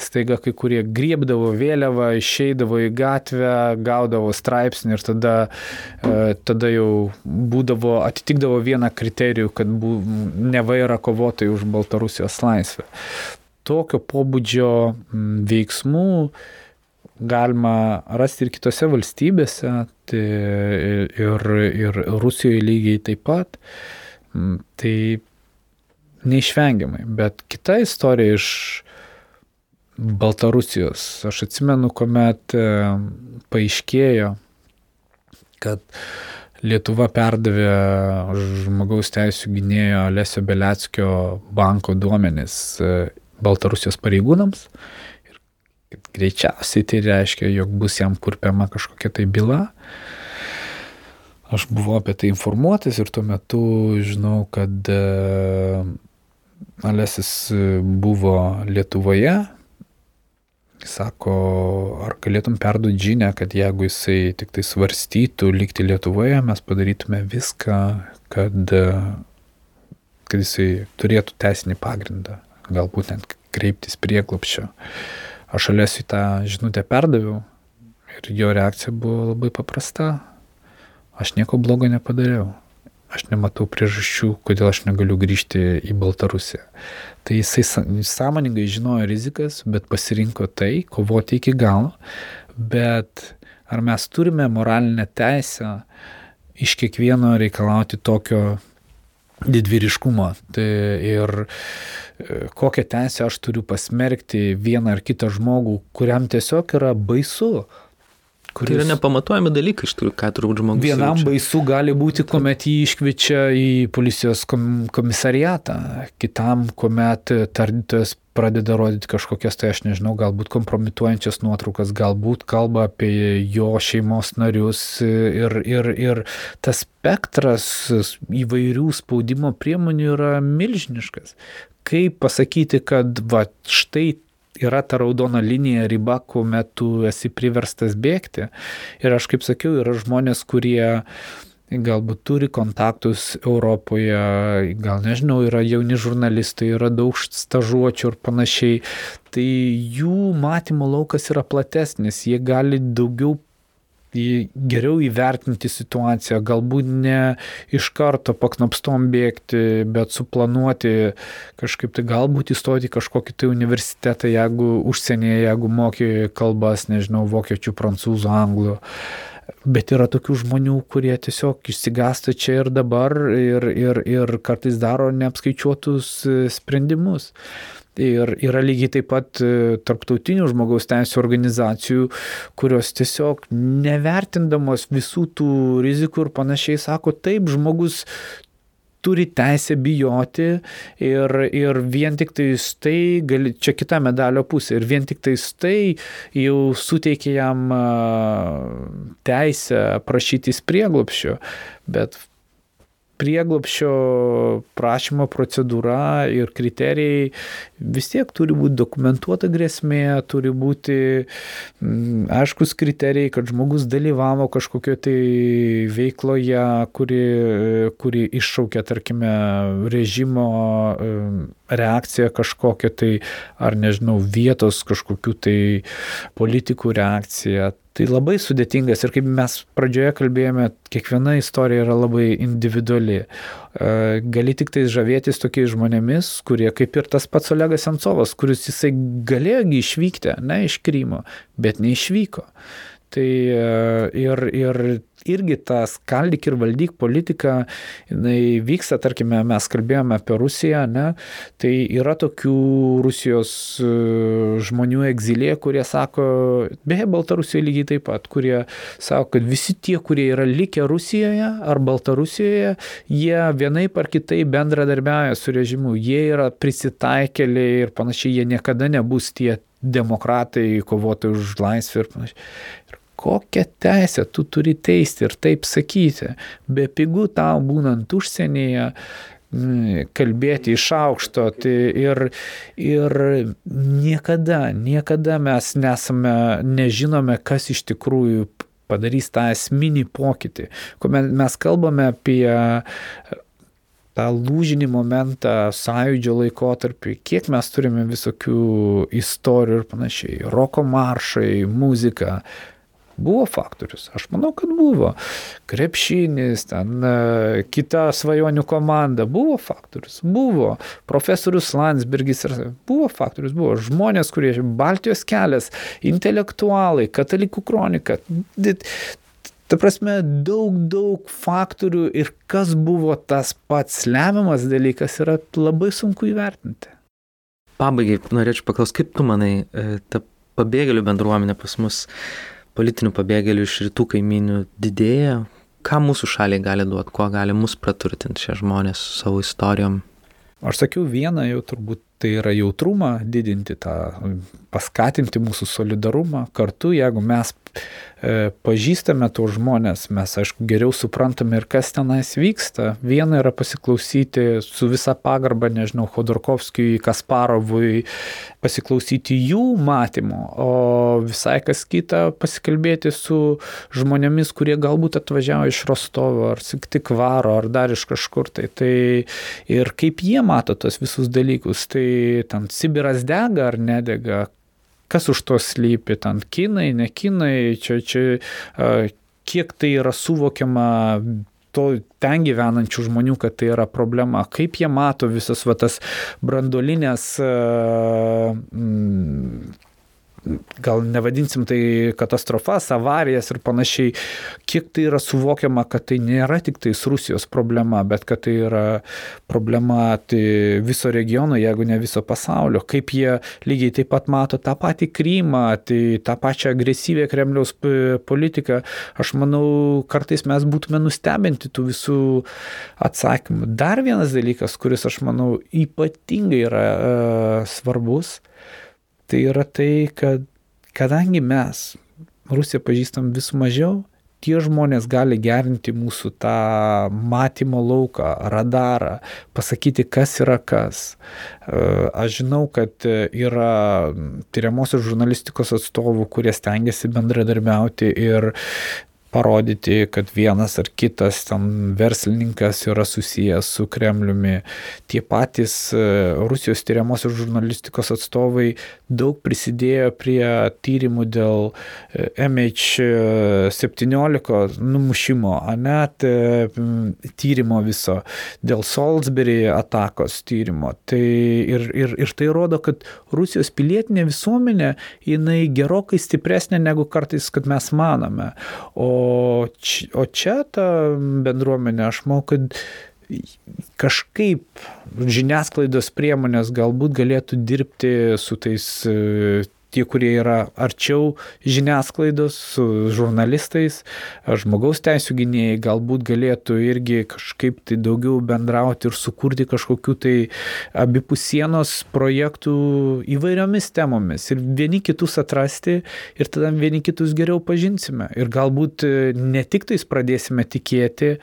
Staiga kai kurie griebdavo vėliavą, išeidavo į gatvę, gaudavo straipsnį ir tada, e, tada jau būdavo, atitikdavo vieną kriterijų, kad bu, neva yra kovotojai už Baltarusijos laisvę. Tokio pobūdžio veiksmų galima rasti ir kitose valstybėse, tai ir, ir Rusijoje lygiai taip pat. Mm, tai neišvengiamai. Bet kita istorija iš Baltarusijos. Aš atsimenu, kuomet e, paaiškėjo, kad Lietuva perdavė žmogaus teisų gynėjo Lesio Beleckio banko duomenis e, Baltarusijos pareigūnams kad greičiausiai tai reiškia, jog bus jam kurpiama kažkokia tai byla. Aš buvau apie tai informuotas ir tuo metu žinau, kad e, Alesis buvo Lietuvoje. Sako, ar galėtum perduoti žinę, kad jeigu jisai tik tai svarstytų likti Lietuvoje, mes padarytume viską, kad, kad jisai turėtų teisinį pagrindą, galbūt net kreiptis prieglopščio. Aš Alesiui tą žinutę perdaviau ir jo reakcija buvo labai paprasta. Aš nieko blogo nepadariau. Aš nematau priežasčių, kodėl aš negaliu grįžti į Baltarusiją. Tai jisai sąmoningai žinojo rizikas, bet pasirinko tai, kovoti iki galo. Bet ar mes turime moralinę teisę iš kiekvieno reikalauti tokio didvyriškumo. Tai ir kokią teisę aš turiu pasmerkti vieną ar kitą žmogų, kuriam tiesiog yra baisu. Kuris... Tai yra nepamatuojami dalykai iš tikrųjų, ką turbūt žmogus. Vienam jaučia. baisu gali būti, kuomet jį iškviečia į policijos komisariatą, kitam, kuomet tardytojas pradeda rodyti kažkokias, tai aš nežinau, galbūt kompromituojančias nuotraukas, galbūt kalba apie jo šeimos narius ir, ir, ir tas spektras įvairių spaudimo priemonių yra milžiniškas. Kaip pasakyti, kad va, štai yra ta raudona linija riba, kuomet tu esi priverstas bėgti. Ir aš kaip sakiau, yra žmonės, kurie galbūt turi kontaktus Europoje, gal nežinau, yra jauni žurnalistai, yra daug stažuočių ir panašiai, tai jų matymo laukas yra platesnis, jie gali daugiau geriau įvertinti situaciją, galbūt ne iš karto paknopstom bėgti, bet suplanuoti kažkaip tai galbūt įstoti kažkokį tai universitetą, jeigu užsienyje, jeigu moki kalbas, nežinau, vokiečių, prancūzų, anglų. Bet yra tokių žmonių, kurie tiesiog išsigasta čia ir dabar ir, ir, ir kartais daro neapskaičiuotus sprendimus. Ir yra lygiai taip pat e, tarptautinių žmogaus teisų organizacijų, kurios tiesiog nevertindamos visų tų rizikų ir panašiai sako, taip, žmogus turi teisę bijoti ir, ir vien tik tais tai, gali, čia kita medalio pusė, ir vien tik tais tai jau suteikia jam teisę prašytis prieglopščio, bet prieglopščio prašymo procedūra ir kriterijai vis tiek turi būti dokumentuota grėsmė, turi būti mm, aiškus kriterijai, kad žmogus dalyvavo kažkokio tai veikloje, kuri, kuri iššaukia, tarkime, režimo reakciją kažkokią tai, ar nežinau, vietos kažkokių tai politikų reakciją. Tai labai sudėtingas ir kaip mes pradžioje kalbėjome, kiekviena istorija yra labai individuali. E, gali tik tai žavėtis tokiais žmonėmis, kurie kaip ir tas pats Olegas Sensovas, kuris jisai galėjo išvykti, ne iš Krymo, bet neišvyko. Tai e, ir, ir irgi ta skaldyk ir valdyk politika, jinai vyksta, tarkime, mes kalbėjome apie Rusiją, ne, tai yra tokių Rusijos e, žmonių egzilėje, kurie sako, beje, Baltarusijoje lygiai taip pat, kurie sako, kad visi tie, kurie yra likę Rusijoje ar Baltarusijoje, jie vienaip ar kitaip bendradarbiauja su režimu, jie yra prisitaikėliai ir panašiai, jie niekada nebus tie demokratai, kovotojai už laisvę ir panašiai kokią teisę tu turi teisti ir taip sakyti. Be pigų tau būnant užsienyje mm, kalbėti iš aukšto tai ir, ir niekada, niekada mes nesame, nežinome, kas iš tikrųjų padarys tą esminį pokytį. Kuomet mes kalbame apie tą lūžinį momentą sąjūdžio laikotarpį, kiek mes turime visokių istorijų ir panašiai. Roko maršai, muzika, Buvo faktorius, aš manau, kad buvo. Krepšinis, ten e, kita svajonių komanda, buvo faktorius, buvo. Profesorius Landsbergis, buvo faktorius, buvo žmonės, kurie Baltijos kelias, intelektualai, katalikų kronika. Ta prasme, daug, daug faktorių ir kas buvo tas pats lemiamas dalykas yra labai sunku įvertinti. Pabaigai norėčiau paklausti, kaip tu manai, e, ta pabėgėlių bendruomenė pas mus politinių pabėgėlių iš rytų kaiminių didėja. Ką mūsų šaliai gali duoti, kuo gali mus praturtinti šie žmonės savo istorijom? Aš sakiau vieną jau turbūt tai yra jautrumą didinti, tą, paskatinti mūsų solidarumą. Kartu, jeigu mes e, pažįstame tuos žmonės, mes aišku geriau suprantame ir kas tenais vyksta. Viena yra pasiklausyti su visa pagarba, nežinau, Khodorkovskijui, Kasparovui, pasiklausyti jų matymo, o visai kas kita pasikalbėti su žmonėmis, kurie galbūt atvažiavo iš Rostovo ar tik varo ar dar iš kažkur tai. tai ir kaip jie mato tos visus dalykus. Tai ten Sibiras dega ar nedega, kas už to slypi, ten kinai, ne kinai, čia, čia kiek tai yra suvokiama to ten gyvenančių žmonių, kad tai yra problema, kaip jie mato visas va tas brandolinės mm, gal nevadinsim tai katastrofas, avarijas ir panašiai, kiek tai yra suvokiama, kad tai nėra tik tais Rusijos problema, bet kad tai yra problema tai viso regiono, jeigu ne viso pasaulio, kaip jie lygiai taip pat mato tą patį Krymą, tai tą pačią agresyvę Kremliaus politiką, aš manau, kartais mes būtume nustebinti tų visų atsakymų. Dar vienas dalykas, kuris aš manau ypatingai yra uh, svarbus, tai yra tai, kad kadangi mes Rusiją pažįstam vis mažiau, tie žmonės gali gerinti mūsų tą matymo lauką, radarą, pasakyti, kas yra kas. Aš žinau, kad yra tyriamosios žurnalistikos atstovų, kurie stengiasi bendradarbiauti ir parodyti, kad vienas ar kitas ten verslininkas yra susijęs su Kremliumi. Tie patys e, Rusijos tyriamosios žurnalistikos atstovai daug prisidėjo prie tyrimų dėl e, MH17 numušimo, net tyrimo viso, dėl Salisbury atakos tyrimo. Tai ir, ir, ir tai rodo, kad Rusijos pilietinė visuomenė, jinai gerokai stipresnė negu kartais, kad mes manome. O O čia, o čia ta bendruomenė, aš manau, kad kažkaip žiniasklaidos priemonės galbūt galėtų dirbti su tais tie, kurie yra arčiau žiniasklaidos, su žurnalistais, žmogaus teisų gynėjai galbūt galėtų irgi kažkaip tai daugiau bendrauti ir sukurti kažkokių tai abipusienos projektų įvairiomis temomis ir vieni kitus atrasti ir tada vieni kitus geriau pažinsime. Ir galbūt ne tik tais pradėsime tikėti,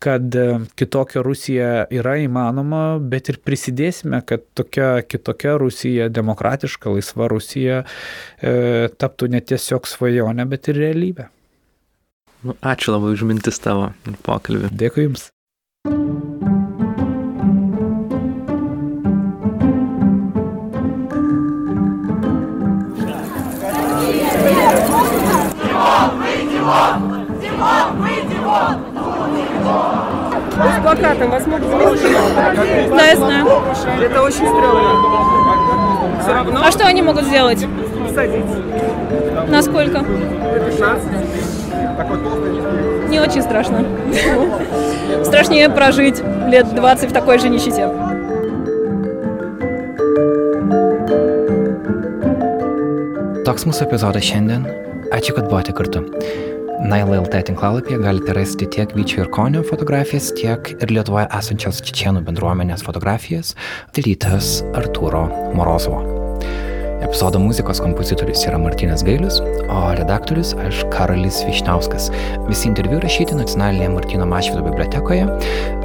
kad e, kitokia Rusija yra įmanoma, bet ir prisidėsime, kad tokia kitokia Rusija, demokratiška, laisva Rusija e, taptų ne tiesiog svajonė, bet ir realybė. Nu, ačiū labai už mintis tavo ir pokalbį. Dėkui Jums. Димон! Димон, выйди вон! С плакатом вас могут заметить? Да, я знаю. Это очень стрёмно. Все равно? А что они могут сделать? Садить. Насколько? До 15. Не очень страшно. Страшнее прожить лет 20 в такой же нищете. Toks mūsų epizodas šiandien. Ačiū, kad buvote kartu. NaiLLT tinklalapyje galite rasti tiek Vyčio ir Konio fotografijas, tiek ir Lietuvoje esančios Čečienų bendruomenės fotografijas dalytas Arturo Morozovo. Epizodo muzikos kompozitorius yra Martinas Gailius, o redaktorius aš Karolis Višnauskas. Visi interviu rašyti nacionalinėje Martino Mašvido bibliotekoje.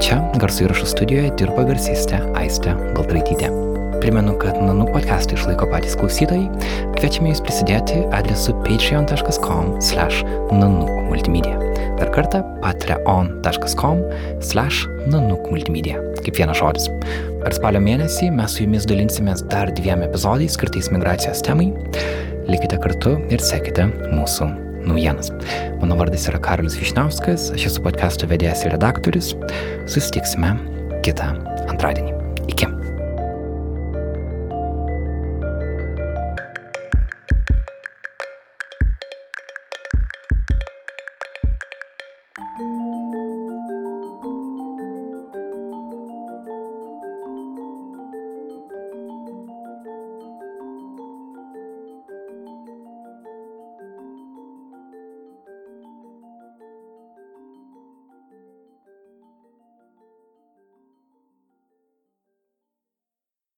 Čia garso įrašų studijoje dirba garsistė Aistė Baltraitytė. Primenu, kad Nanu podcastą išlaiko patys klausytojai. Kviečiame jūs prisidėti adresu patreon.com/nanukmultimedia. Dar kartą patreon.com/nanukmultimedia. Kaip vienas žodis. Per spalio mėnesį mes su jumis dalinsimės dar dviem epizodais skirtais migracijos temai. Likite kartu ir sekite mūsų naujienas. Mano vardas yra Karolis Višnauskas, aš esu podcast'o vedėjas ir redaktorius. Susitiksime kitą antradienį. Iki.